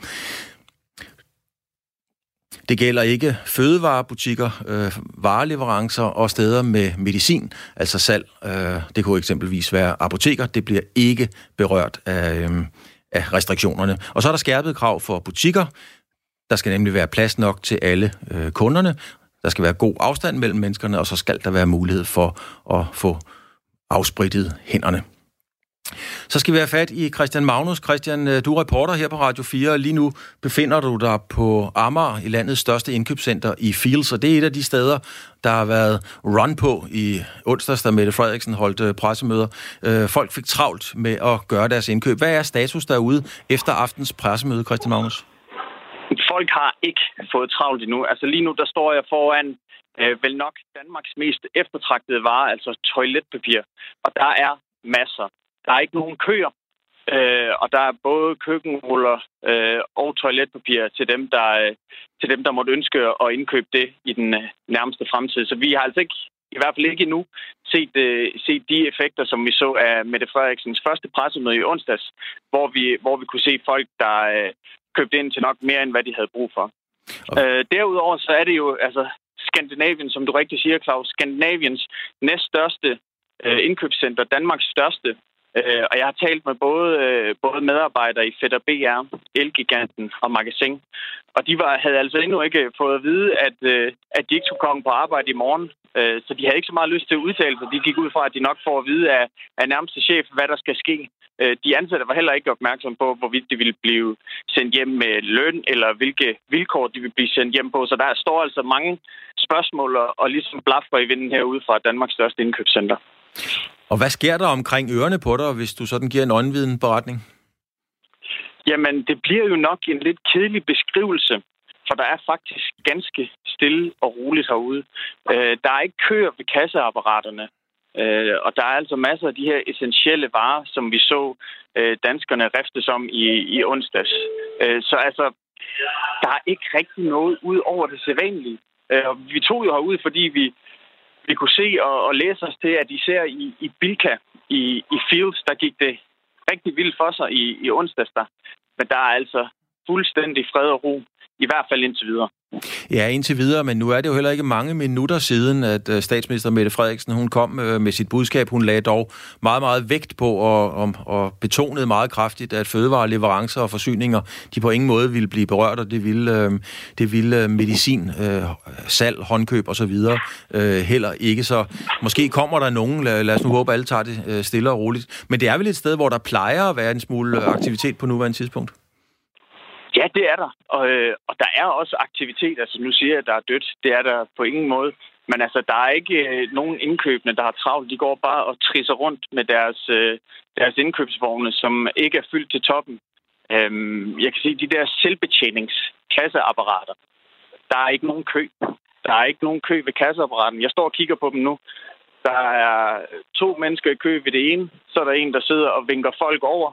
[SPEAKER 10] Det gælder ikke fødevarebutikker, øh, vareleverancer og steder med medicin, altså salg. Øh, det kunne eksempelvis være apoteker. Det bliver ikke berørt af, øh, af restriktionerne. Og så er der skærpet krav for butikker. Der skal nemlig være plads nok til alle øh, kunderne. Der skal være god afstand mellem menneskerne, og så skal der være mulighed for at få afsprittet hænderne. Så skal vi have fat i Christian Magnus. Christian, øh, du er reporter her på Radio 4, og lige nu befinder du dig på Amager, i landets største indkøbscenter i Fields, og det er et af de steder, der har været run på i onsdags, da Mette Frederiksen holdt øh, pressemøder. Øh, folk fik travlt med at gøre deres indkøb. Hvad er status derude efter aftens pressemøde, Christian Magnus?
[SPEAKER 12] folk har ikke fået travlt endnu. Altså lige nu, der står jeg foran øh, vel nok Danmarks mest eftertragtede vare, altså toiletpapir. Og der er masser. Der er ikke nogen køer. Øh, og der er både køkkenruller øh, og toiletpapir til dem, der, øh, til dem, der måtte ønske at indkøbe det i den øh, nærmeste fremtid. Så vi har altså ikke, i hvert fald ikke endnu, set, øh, set de effekter, som vi så af Mette Frederiksens første pressemøde i onsdags, hvor vi, hvor vi kunne se folk, der øh, købte ind til nok mere, end hvad de havde brug for. Okay. Øh, derudover så er det jo, altså Skandinavien, som du rigtig siger, Claus, Skandinaviens næststørste øh, indkøbscenter, Danmarks største, Øh, og jeg har talt med både, øh, både medarbejdere i Fedder BR, Elgiganten og Magasin. Og de var, havde altså endnu ikke øh, fået at vide, at, øh, at de ikke skulle komme på arbejde i morgen. Øh, så de havde ikke så meget lyst til at udtale sig. De gik ud fra, at de nok får at vide af, af nærmeste chef, hvad der skal ske. Øh, de ansatte var heller ikke opmærksom på, hvorvidt de ville blive sendt hjem med løn, eller hvilke vilkår de ville blive sendt hjem på. Så der står altså mange spørgsmål og, og ligesom blaffer i vinden herude fra Danmarks største indkøbscenter.
[SPEAKER 10] Og hvad sker der omkring ørerne på dig, hvis du sådan giver en åndviden beretning?
[SPEAKER 12] Jamen, det bliver jo nok en lidt kedelig beskrivelse, for der er faktisk ganske stille og roligt herude. Øh, der er ikke køer ved kasseapparaterne, øh, og der er altså masser af de her essentielle varer, som vi så øh, danskerne riftes om i, i onsdags. Øh, så altså, der er ikke rigtig noget ud over det sædvanlige. Øh, vi tog jo herude, fordi vi vi kunne se og, og læse os til, at især i, i Bilka, i, i Fields, der gik det rigtig vildt for sig i, i onsdags der. Men der er altså fuldstændig fred og ro, i hvert fald indtil videre.
[SPEAKER 10] Ja, indtil videre, men nu er det jo heller ikke mange minutter siden, at øh, statsminister Mette Frederiksen hun kom øh, med sit budskab. Hun lagde dog meget, meget vægt på og, og, og betonede meget kraftigt, at fødevareleverancer og forsyninger, de på ingen måde ville blive berørt, og det ville, øh, det ville medicin, salg, håndkøb osv. heller ikke. Så måske kommer der nogen, lad, lad os nu håbe, alle tager det stille og roligt. Men det er vel et sted, hvor der plejer at være en smule aktivitet på nuværende tidspunkt?
[SPEAKER 12] Ja, det er der. Og, øh, og der er også aktivitet. Altså, nu siger jeg, at der er dødt. Det er der på ingen måde. Men altså, der er ikke øh, nogen indkøbende, der har travlt. De går bare og trisser rundt med deres, øh, deres indkøbsvogne, som ikke er fyldt til toppen. Øhm, jeg kan sige, de der selvbetjeningskasseapparater, der er ikke nogen kø. Der er ikke nogen kø ved kasseapparaten. Jeg står og kigger på dem nu. Der er to mennesker i kø ved det ene. Så er der en, der sidder og vinker folk over,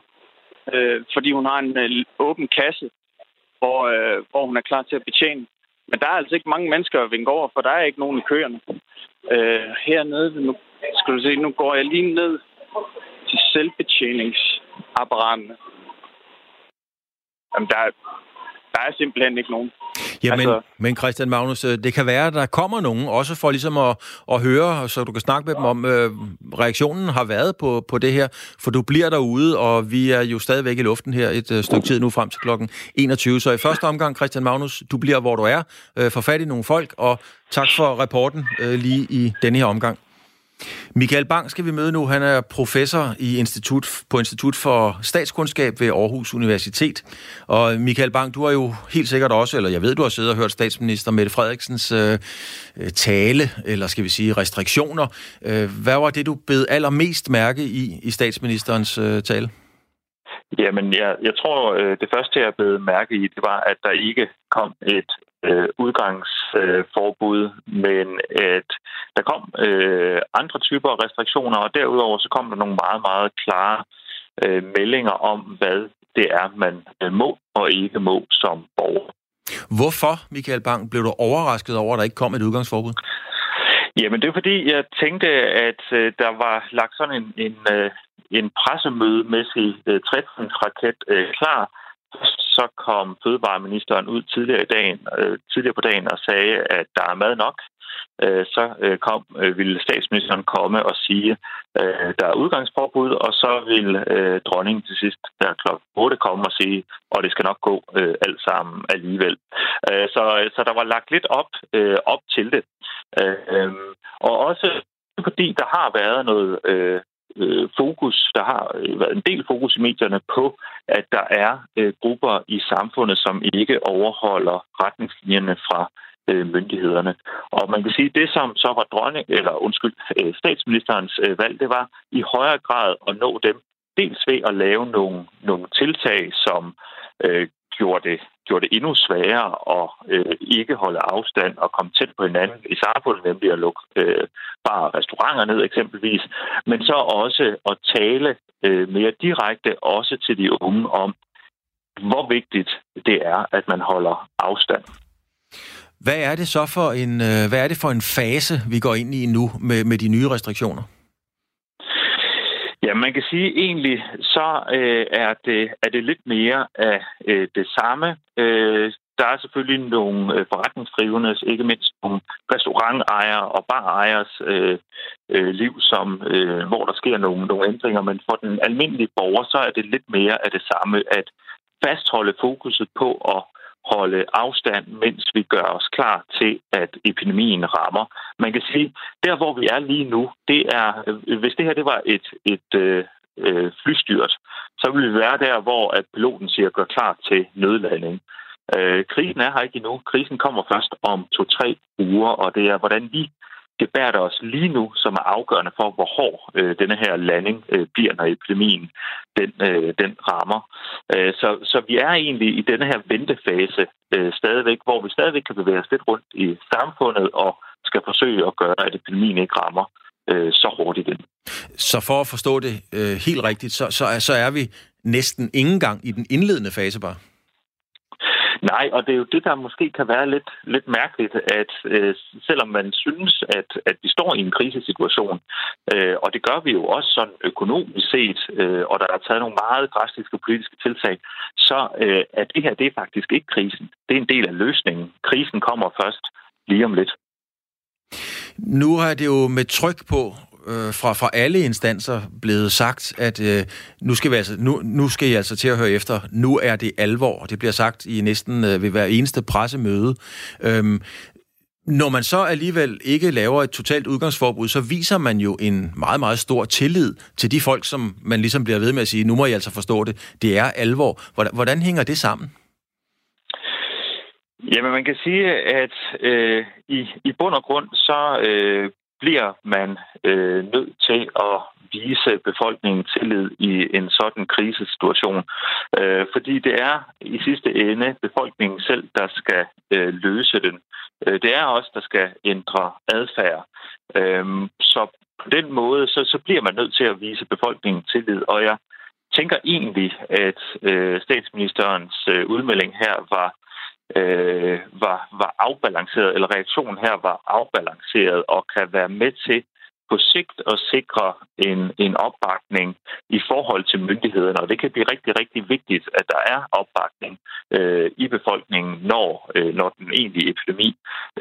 [SPEAKER 12] øh, fordi hun har en øh, åben kasse hvor, øh, hvor hun er klar til at betjene. Men der er altså ikke mange mennesker at vinke over, for der er ikke nogen i køerne. Øh, hernede, nu, skal du se, nu går jeg lige ned til selvbetjeningsapparaterne. Jamen, der, der er simpelthen ikke nogen.
[SPEAKER 10] Jamen, altså, men Christian Magnus, øh, det kan være, at der kommer nogen, også for ligesom at, at høre, så du kan snakke med dem om, øh, reaktionen har været på, på det her, for du bliver derude, og vi er jo stadigvæk i luften her et øh, stykke tid nu frem til klokken 21. Så i første omgang, Christian Magnus, du bliver, hvor du er, øh, får fat i nogle folk, og tak for rapporten øh, lige i denne her omgang. Michael Bang skal vi møde nu. Han er professor i institut, på Institut for Statskundskab ved Aarhus Universitet. Og Michael Bang, du har jo helt sikkert også, eller jeg ved, du har siddet og hørt statsminister Mette Frederiksens øh, øh tale, eller skal vi sige restriktioner. Øh, hvad var det, du bed allermest mærke i i statsministerens øh, tale?
[SPEAKER 13] Jamen, jeg, jeg tror, øh, det første, jeg blev mærke i, det var, at der ikke kom et øh, udgangsforbud, øh, men at der kom øh, andre typer af restriktioner, og derudover så kom der nogle meget, meget klare øh, meldinger om, hvad det er, man øh, må og ikke må som borger.
[SPEAKER 10] Hvorfor, Michael Bang, blev du overrasket over, at der ikke kom et udgangsforbud?
[SPEAKER 13] Jamen, det er fordi, jeg tænkte, at øh, der var lagt sådan en, en, øh, en pressemødemæssig øh, trætrinsraket øh, klar, så kom fødevareministeren ud tidligere, i dagen, øh, tidligere på dagen og sagde, at der er mad nok. Øh, så øh, kom, øh, ville statsministeren komme og sige, øh, der er udgangsforbud, og så vil øh, dronningen til sidst der kl. 8 komme og sige, og det skal nok gå øh, alt sammen alligevel. Øh, så, så der var lagt lidt op, øh, op til det. Øh, øhm, og også fordi der har været noget øh, øh, fokus, der har øh, været en del fokus i medierne på, at der er øh, grupper i samfundet, som ikke overholder retningslinjerne fra øh, myndighederne. Og man kan sige, at det, som så var dronning, eller undskyld, øh, statsministerens øh, valg, det var i højere grad at nå dem, dels ved at lave nogle, nogle tiltag, som øh, gjorde det, gjorde det endnu sværere at øh, ikke holde afstand og komme tæt på hinanden i samfundet, nemlig at lukke øh, bare restauranter ned eksempelvis, men så også at tale øh, mere direkte også til de unge om, hvor vigtigt det er, at man holder afstand.
[SPEAKER 10] Hvad er det så for en, øh, hvad er det for en fase, vi går ind i nu med, med de nye restriktioner?
[SPEAKER 13] Ja, man kan sige egentlig, så øh, er, det, er det lidt mere af øh, det samme. Øh, der er selvfølgelig nogle øh, forretningsdrivende, ikke mindst nogle restaurantejere og barejers øh, øh, liv, som, øh, hvor der sker nogle, nogle ændringer. Men for den almindelige borger, så er det lidt mere af det samme, at fastholde fokuset på at holde afstand, mens vi gør os klar til, at epidemien rammer. Man kan sige, der hvor vi er lige nu, det er, hvis det her det var et, et øh, øh flystyrt, så ville vi være der, hvor at piloten siger, gør klar til nødlanding. Øh, krisen er her ikke endnu. Krisen kommer først om to-tre uger, og det er, hvordan vi gebærder os lige nu, som er afgørende for, hvor hård øh, denne her landing øh, bliver, når epidemien den, øh, den rammer. Øh, så, så vi er egentlig i denne her ventefase øh, stadigvæk, hvor vi stadigvæk kan bevæge os lidt rundt i samfundet og skal forsøge at gøre, at epidemien ikke rammer øh, så hurtigt ind.
[SPEAKER 10] Så for at forstå det øh, helt rigtigt, så, så, så er vi næsten ingen gang i den indledende fase bare?
[SPEAKER 13] Nej, og det er jo det, der måske kan være lidt, lidt mærkeligt, at øh, selvom man synes, at, at vi står i en krisesituation, øh, og det gør vi jo også sådan økonomisk set, øh, og der er taget nogle meget drastiske politiske tiltag, så øh, er det her det er faktisk ikke krisen. Det er en del af løsningen. Krisen kommer først lige om lidt.
[SPEAKER 10] Nu har det jo med tryk på øh, fra, fra alle instanser blevet sagt, at øh, nu, skal vi altså, nu, nu skal I altså til at høre efter. Nu er det alvor. Det bliver sagt i næsten øh, ved hver eneste pressemøde. Øhm, når man så alligevel ikke laver et totalt udgangsforbud, så viser man jo en meget, meget stor tillid til de folk, som man ligesom bliver ved med at sige, nu må I altså forstå det, det er alvor. Hvordan, hvordan hænger det sammen?
[SPEAKER 13] Jamen, man kan sige, at øh, i, i bund og grund, så øh, bliver man øh, nødt til at vise befolkningen tillid i en sådan krisesituation. Øh, fordi det er i sidste ende befolkningen selv, der skal øh, løse den. Øh, det er også der skal ændre adfærd. Øh, så på den måde, så, så bliver man nødt til at vise befolkningen tillid. Og jeg tænker egentlig, at øh, statsministerens øh, udmelding her var øh, var, var afbalanceret, eller reaktionen her var afbalanceret og kan være med til på sigt at sikre en, en opbakning i forhold til myndighederne. Og det kan blive rigtig, rigtig vigtigt, at der er opbakning øh, i befolkningen, når, øh, når den egentlige epidemi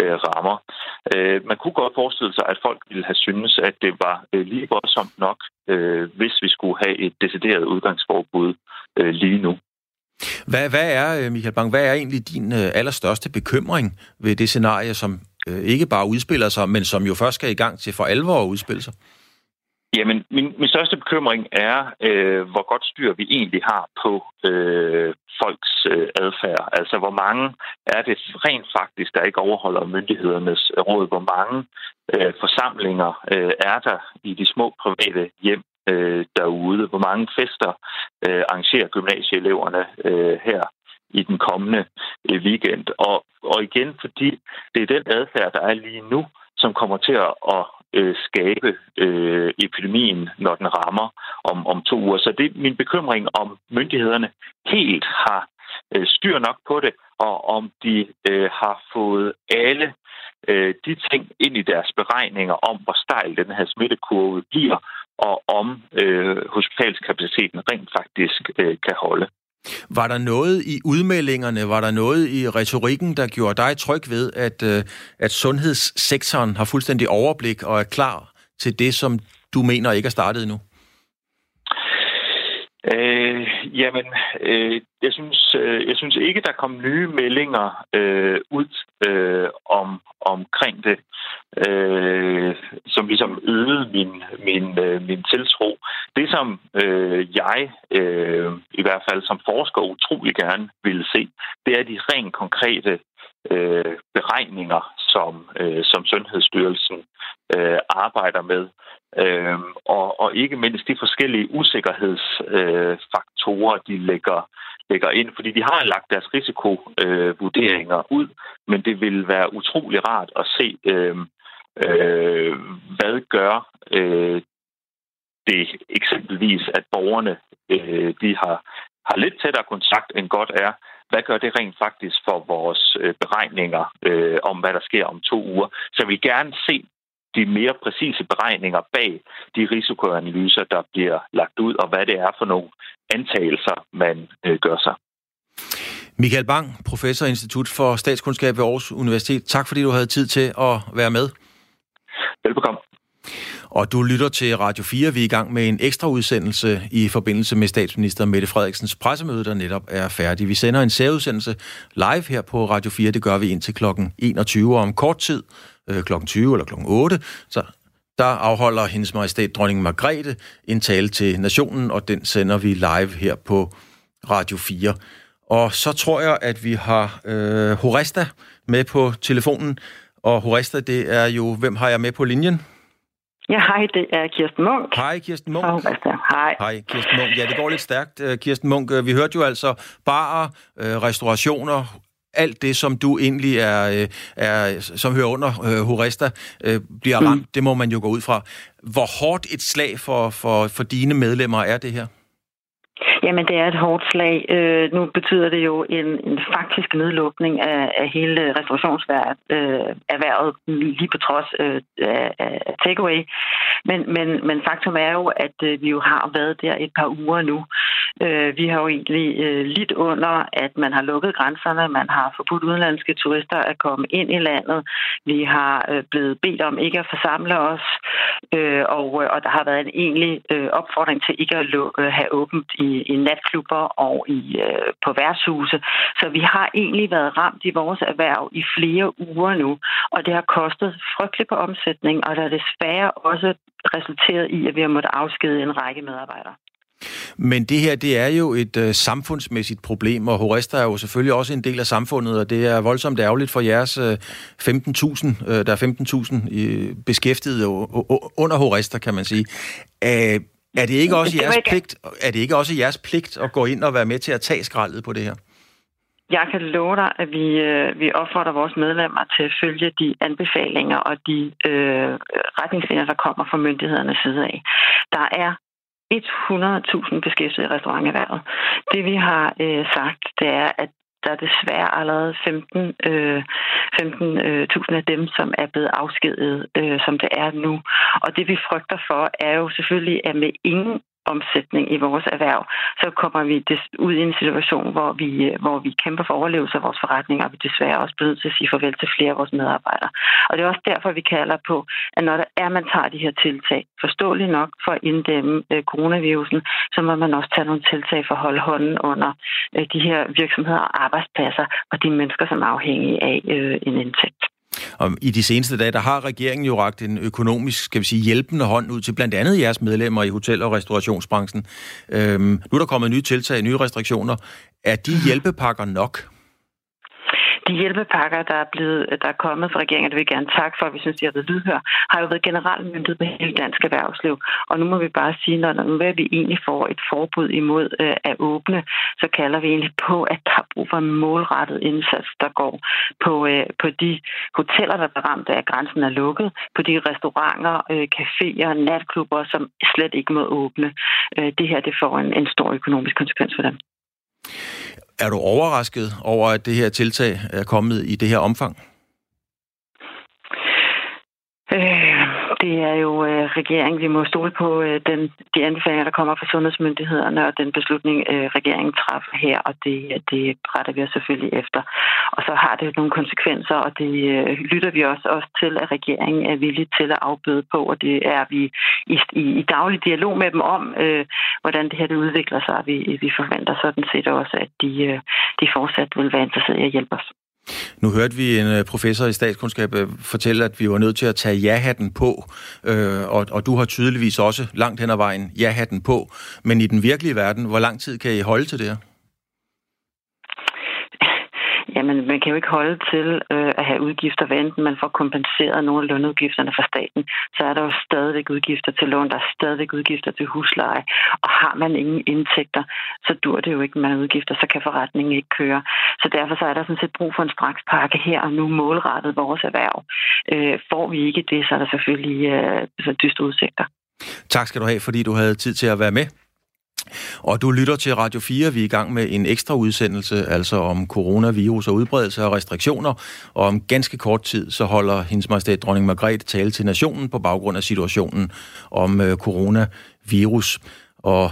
[SPEAKER 13] øh, rammer. Øh, man kunne godt forestille sig, at folk ville have syntes, at det var øh, lige voldsomt nok, øh, hvis vi skulle have et decideret udgangsforbud øh, lige nu.
[SPEAKER 10] Hvad, hvad er, øh, Michael Bang, hvad er egentlig din øh, allerstørste bekymring ved det scenarie, som øh, ikke bare udspiller sig, men som jo først skal i gang til for alvor at udspille sig?
[SPEAKER 13] Jamen, min, min største bekymring er, øh, hvor godt styr vi egentlig har på øh, folks øh, adfærd. Altså, hvor mange er det rent faktisk, der ikke overholder myndighedernes råd? Hvor mange øh, forsamlinger øh, er der i de små private hjem øh, derude. Hvor mange fester øh, arrangerer gymnasieeleverne øh, her i den kommende øh, weekend. Og, og igen, fordi det er den adfærd, der er lige nu, som kommer til at, at øh, skabe øh, epidemien, når den rammer om, om to uger. Så det er min bekymring, om myndighederne helt har øh, styr nok på det, og om de øh, har fået alle øh, de ting ind i deres beregninger om, hvor stejl den her smittekurve bliver, og om øh, hospitalskapaciteten rent faktisk øh, kan holde.
[SPEAKER 10] Var der noget i udmeldingerne, var der noget i retorikken, der gjorde dig tryg ved, at, øh, at sundhedssektoren har fuldstændig overblik og er klar til det, som du mener ikke er startet endnu?
[SPEAKER 13] Øh, jamen, øh, jeg, synes, øh, jeg synes ikke, der kom nye meldinger øh, ud øh, om omkring det, øh, som ligesom øgede min, min, øh, min tiltro. Det, som øh, jeg øh, i hvert fald som forsker utrolig gerne ville se, det er de rent konkrete øh, beregninger, som, øh, som Sundhedsstyrelsen øh, arbejder med. Øh, og, og ikke mindst de forskellige usikkerhedsfaktorer, øh, de lægger, lægger ind, fordi de har lagt deres risikovurderinger øh, ud, men det vil være utrolig rart at se, øh, øh, hvad gør øh, det eksempelvis, at borgerne øh, de har, har lidt tættere kontakt end godt er. Hvad gør det rent faktisk for vores øh, beregninger øh, om, hvad der sker om to uger? Så vi vil gerne se de mere præcise beregninger bag de risikoanalyser, der bliver lagt ud, og hvad det er for nogle antagelser, man øh, gør sig.
[SPEAKER 10] Michael Bang, professor i Institut for Statskundskab ved Aarhus Universitet. Tak fordi du havde tid til at være med.
[SPEAKER 13] Velbekomme.
[SPEAKER 10] Og du lytter til Radio 4. Vi er i gang med en ekstra udsendelse i forbindelse med statsminister Mette Frederiksens pressemøde, der netop er færdig. Vi sender en særudsendelse live her på Radio 4. Det gør vi indtil klokken 21 og om kort tid, øh, klokken 20 eller klokken 8, så der afholder hendes majestæt dronning Margrethe en tale til nationen, og den sender vi live her på Radio 4. Og så tror jeg, at vi har øh, Horesta med på telefonen. Og Horesta, det er jo, hvem har jeg med på linjen?
[SPEAKER 14] Ja, hej, det er Kirsten Munk.
[SPEAKER 10] Hej, Kirsten Munk.
[SPEAKER 14] Hej.
[SPEAKER 10] Hej, Kirsten Munk. Ja, det går lidt stærkt, øh, Kirsten Munk. Øh, vi hørte jo altså barer, øh, restaurationer, alt det, som du egentlig er, er som hører under uh, Horesta, uh, bliver ramt. Mm. Det må man jo gå ud fra. Hvor hårdt et slag for, for, for dine medlemmer er det her?
[SPEAKER 14] Jamen, det er et hårdt slag. Øh, nu betyder det jo en, en faktisk nedlukning af, af hele restaurationserhvervet, øh, lige på trods øh, af, af takeaway. Men, men, men faktum er jo, at øh, vi jo har været der et par uger nu. Øh, vi har jo egentlig øh, lidt under, at man har lukket grænserne, man har forbudt udenlandske turister at komme ind i landet. Vi har øh, blevet bedt om ikke at forsamle os, øh, og, øh, og der har været en egentlig øh, opfordring til ikke at lukke, øh, have åbent i, i natklubber og i, øh, på værtshuse. Så vi har egentlig været ramt i vores erhverv i flere uger nu, og det har kostet frygteligt på omsætning, og der er desværre også resulteret i, at vi har måttet afskede en række medarbejdere.
[SPEAKER 10] Men det her, det er jo et øh, samfundsmæssigt problem, og Horesta er jo selvfølgelig også en del af samfundet, og det er voldsomt ærgerligt for jeres øh, 15.000, øh, der er 15.000 øh, beskæftigede under Horesta, kan man sige. Æh, er det ikke også jeres pligt, er det ikke også jeres pligt at gå ind og være med til at tage skraldet på det her?
[SPEAKER 14] Jeg kan love dig, at vi, øh, vi opfordrer vores medlemmer til at følge de anbefalinger og de øh, retningslinjer, der kommer fra myndighedernes side af. Der er 100.000 beskæftigede i restauranterhvervet. Det vi har øh, sagt, det er, at der er desværre allerede 15, øh, 15.000 øh, af dem, som er blevet afskedet, øh, som det er nu. Og det vi frygter for, er jo selvfølgelig, at med ingen omsætning i vores erhverv, så kommer vi ud i en situation, hvor vi, øh, hvor vi kæmper for overlevelse af vores forretning, og vi desværre også bliver nødt til at sige farvel til flere af vores medarbejdere. Og det er også derfor, vi kalder på, at når der er, man tager de her tiltag, forståeligt nok for at inddæmme øh, coronavirusen, så må man også tage nogle tiltag for at holde hånden under øh, de her virksomheder og arbejdspladser, og de mennesker, som er afhængige af en indtægt.
[SPEAKER 10] Og I de seneste dage, der har regeringen jo ragt en økonomisk, skal vi sige, hjælpende hånd ud til blandt andet jeres medlemmer i hotel- og restaurationsbranchen. Øhm, nu er der kommet nye tiltag, nye restriktioner. Er de hjælpepakker nok?
[SPEAKER 14] De hjælpepakker, der er, blevet, øh, der er kommet fra regeringen, og det vil jeg gerne takke for, at vi synes, de har været lydhør, har jo været generelt myndet på hele dansk erhvervsliv. Og nu må vi bare sige, når nu er vi egentlig får et forbud imod øh, at åbne, så kalder vi egentlig på, at der er brug for en målrettet indsats, der går på, øh, på de hoteller, der er ramt af, at grænsen er lukket, på de restauranter, øh, caféer, natklubber, som slet ikke må åbne. Øh, det her det får en, en stor økonomisk konsekvens for dem.
[SPEAKER 10] Er du overrasket over, at det her tiltag er kommet i det her omfang?
[SPEAKER 14] Øh, det er jo øh, regeringen. Vi må stole på øh, den, de anbefalinger, der kommer fra sundhedsmyndighederne, og den beslutning, øh, regeringen træffer her, og det, det retter vi os selvfølgelig efter. Og så har det nogle konsekvenser, og det øh, lytter vi også, også til, at regeringen er villig til at afbøde på, og det er vi i, i, i daglig dialog med dem om, øh, hvordan det her det udvikler sig. Vi, vi forventer sådan set også, at de, øh, de fortsat vil være interesserede i at hjælpe os.
[SPEAKER 10] Nu hørte vi en øh, professor i statskundskab øh, fortælle, at vi var nødt til at tage ja-hatten på, øh, og, og du har tydeligvis også langt hen ad vejen ja-hatten på. Men i den virkelige verden, hvor lang tid kan I holde til det her?
[SPEAKER 14] Jamen man kan jo ikke holde til øh, at have udgifter, hvad enten man får kompenseret nogle af lønudgifterne fra staten, så er der jo stadigvæk udgifter til lån, der er stadigvæk udgifter til husleje, og har man ingen indtægter, så dur det jo ikke, man har udgifter, så kan forretningen ikke køre. Så derfor så er der sådan set brug for en strakspakke her og nu målrettet vores erhverv. Øh, får vi ikke det, så er der selvfølgelig øh, så dystre udsigter.
[SPEAKER 10] Tak skal du have, fordi du havde tid til at være med. Og du lytter til Radio 4. Vi er i gang med en ekstra udsendelse, altså om coronavirus og udbredelse og restriktioner. Og om ganske kort tid, så holder hendes majestæt dronning Margrethe tale til nationen på baggrund af situationen om øh, coronavirus. Og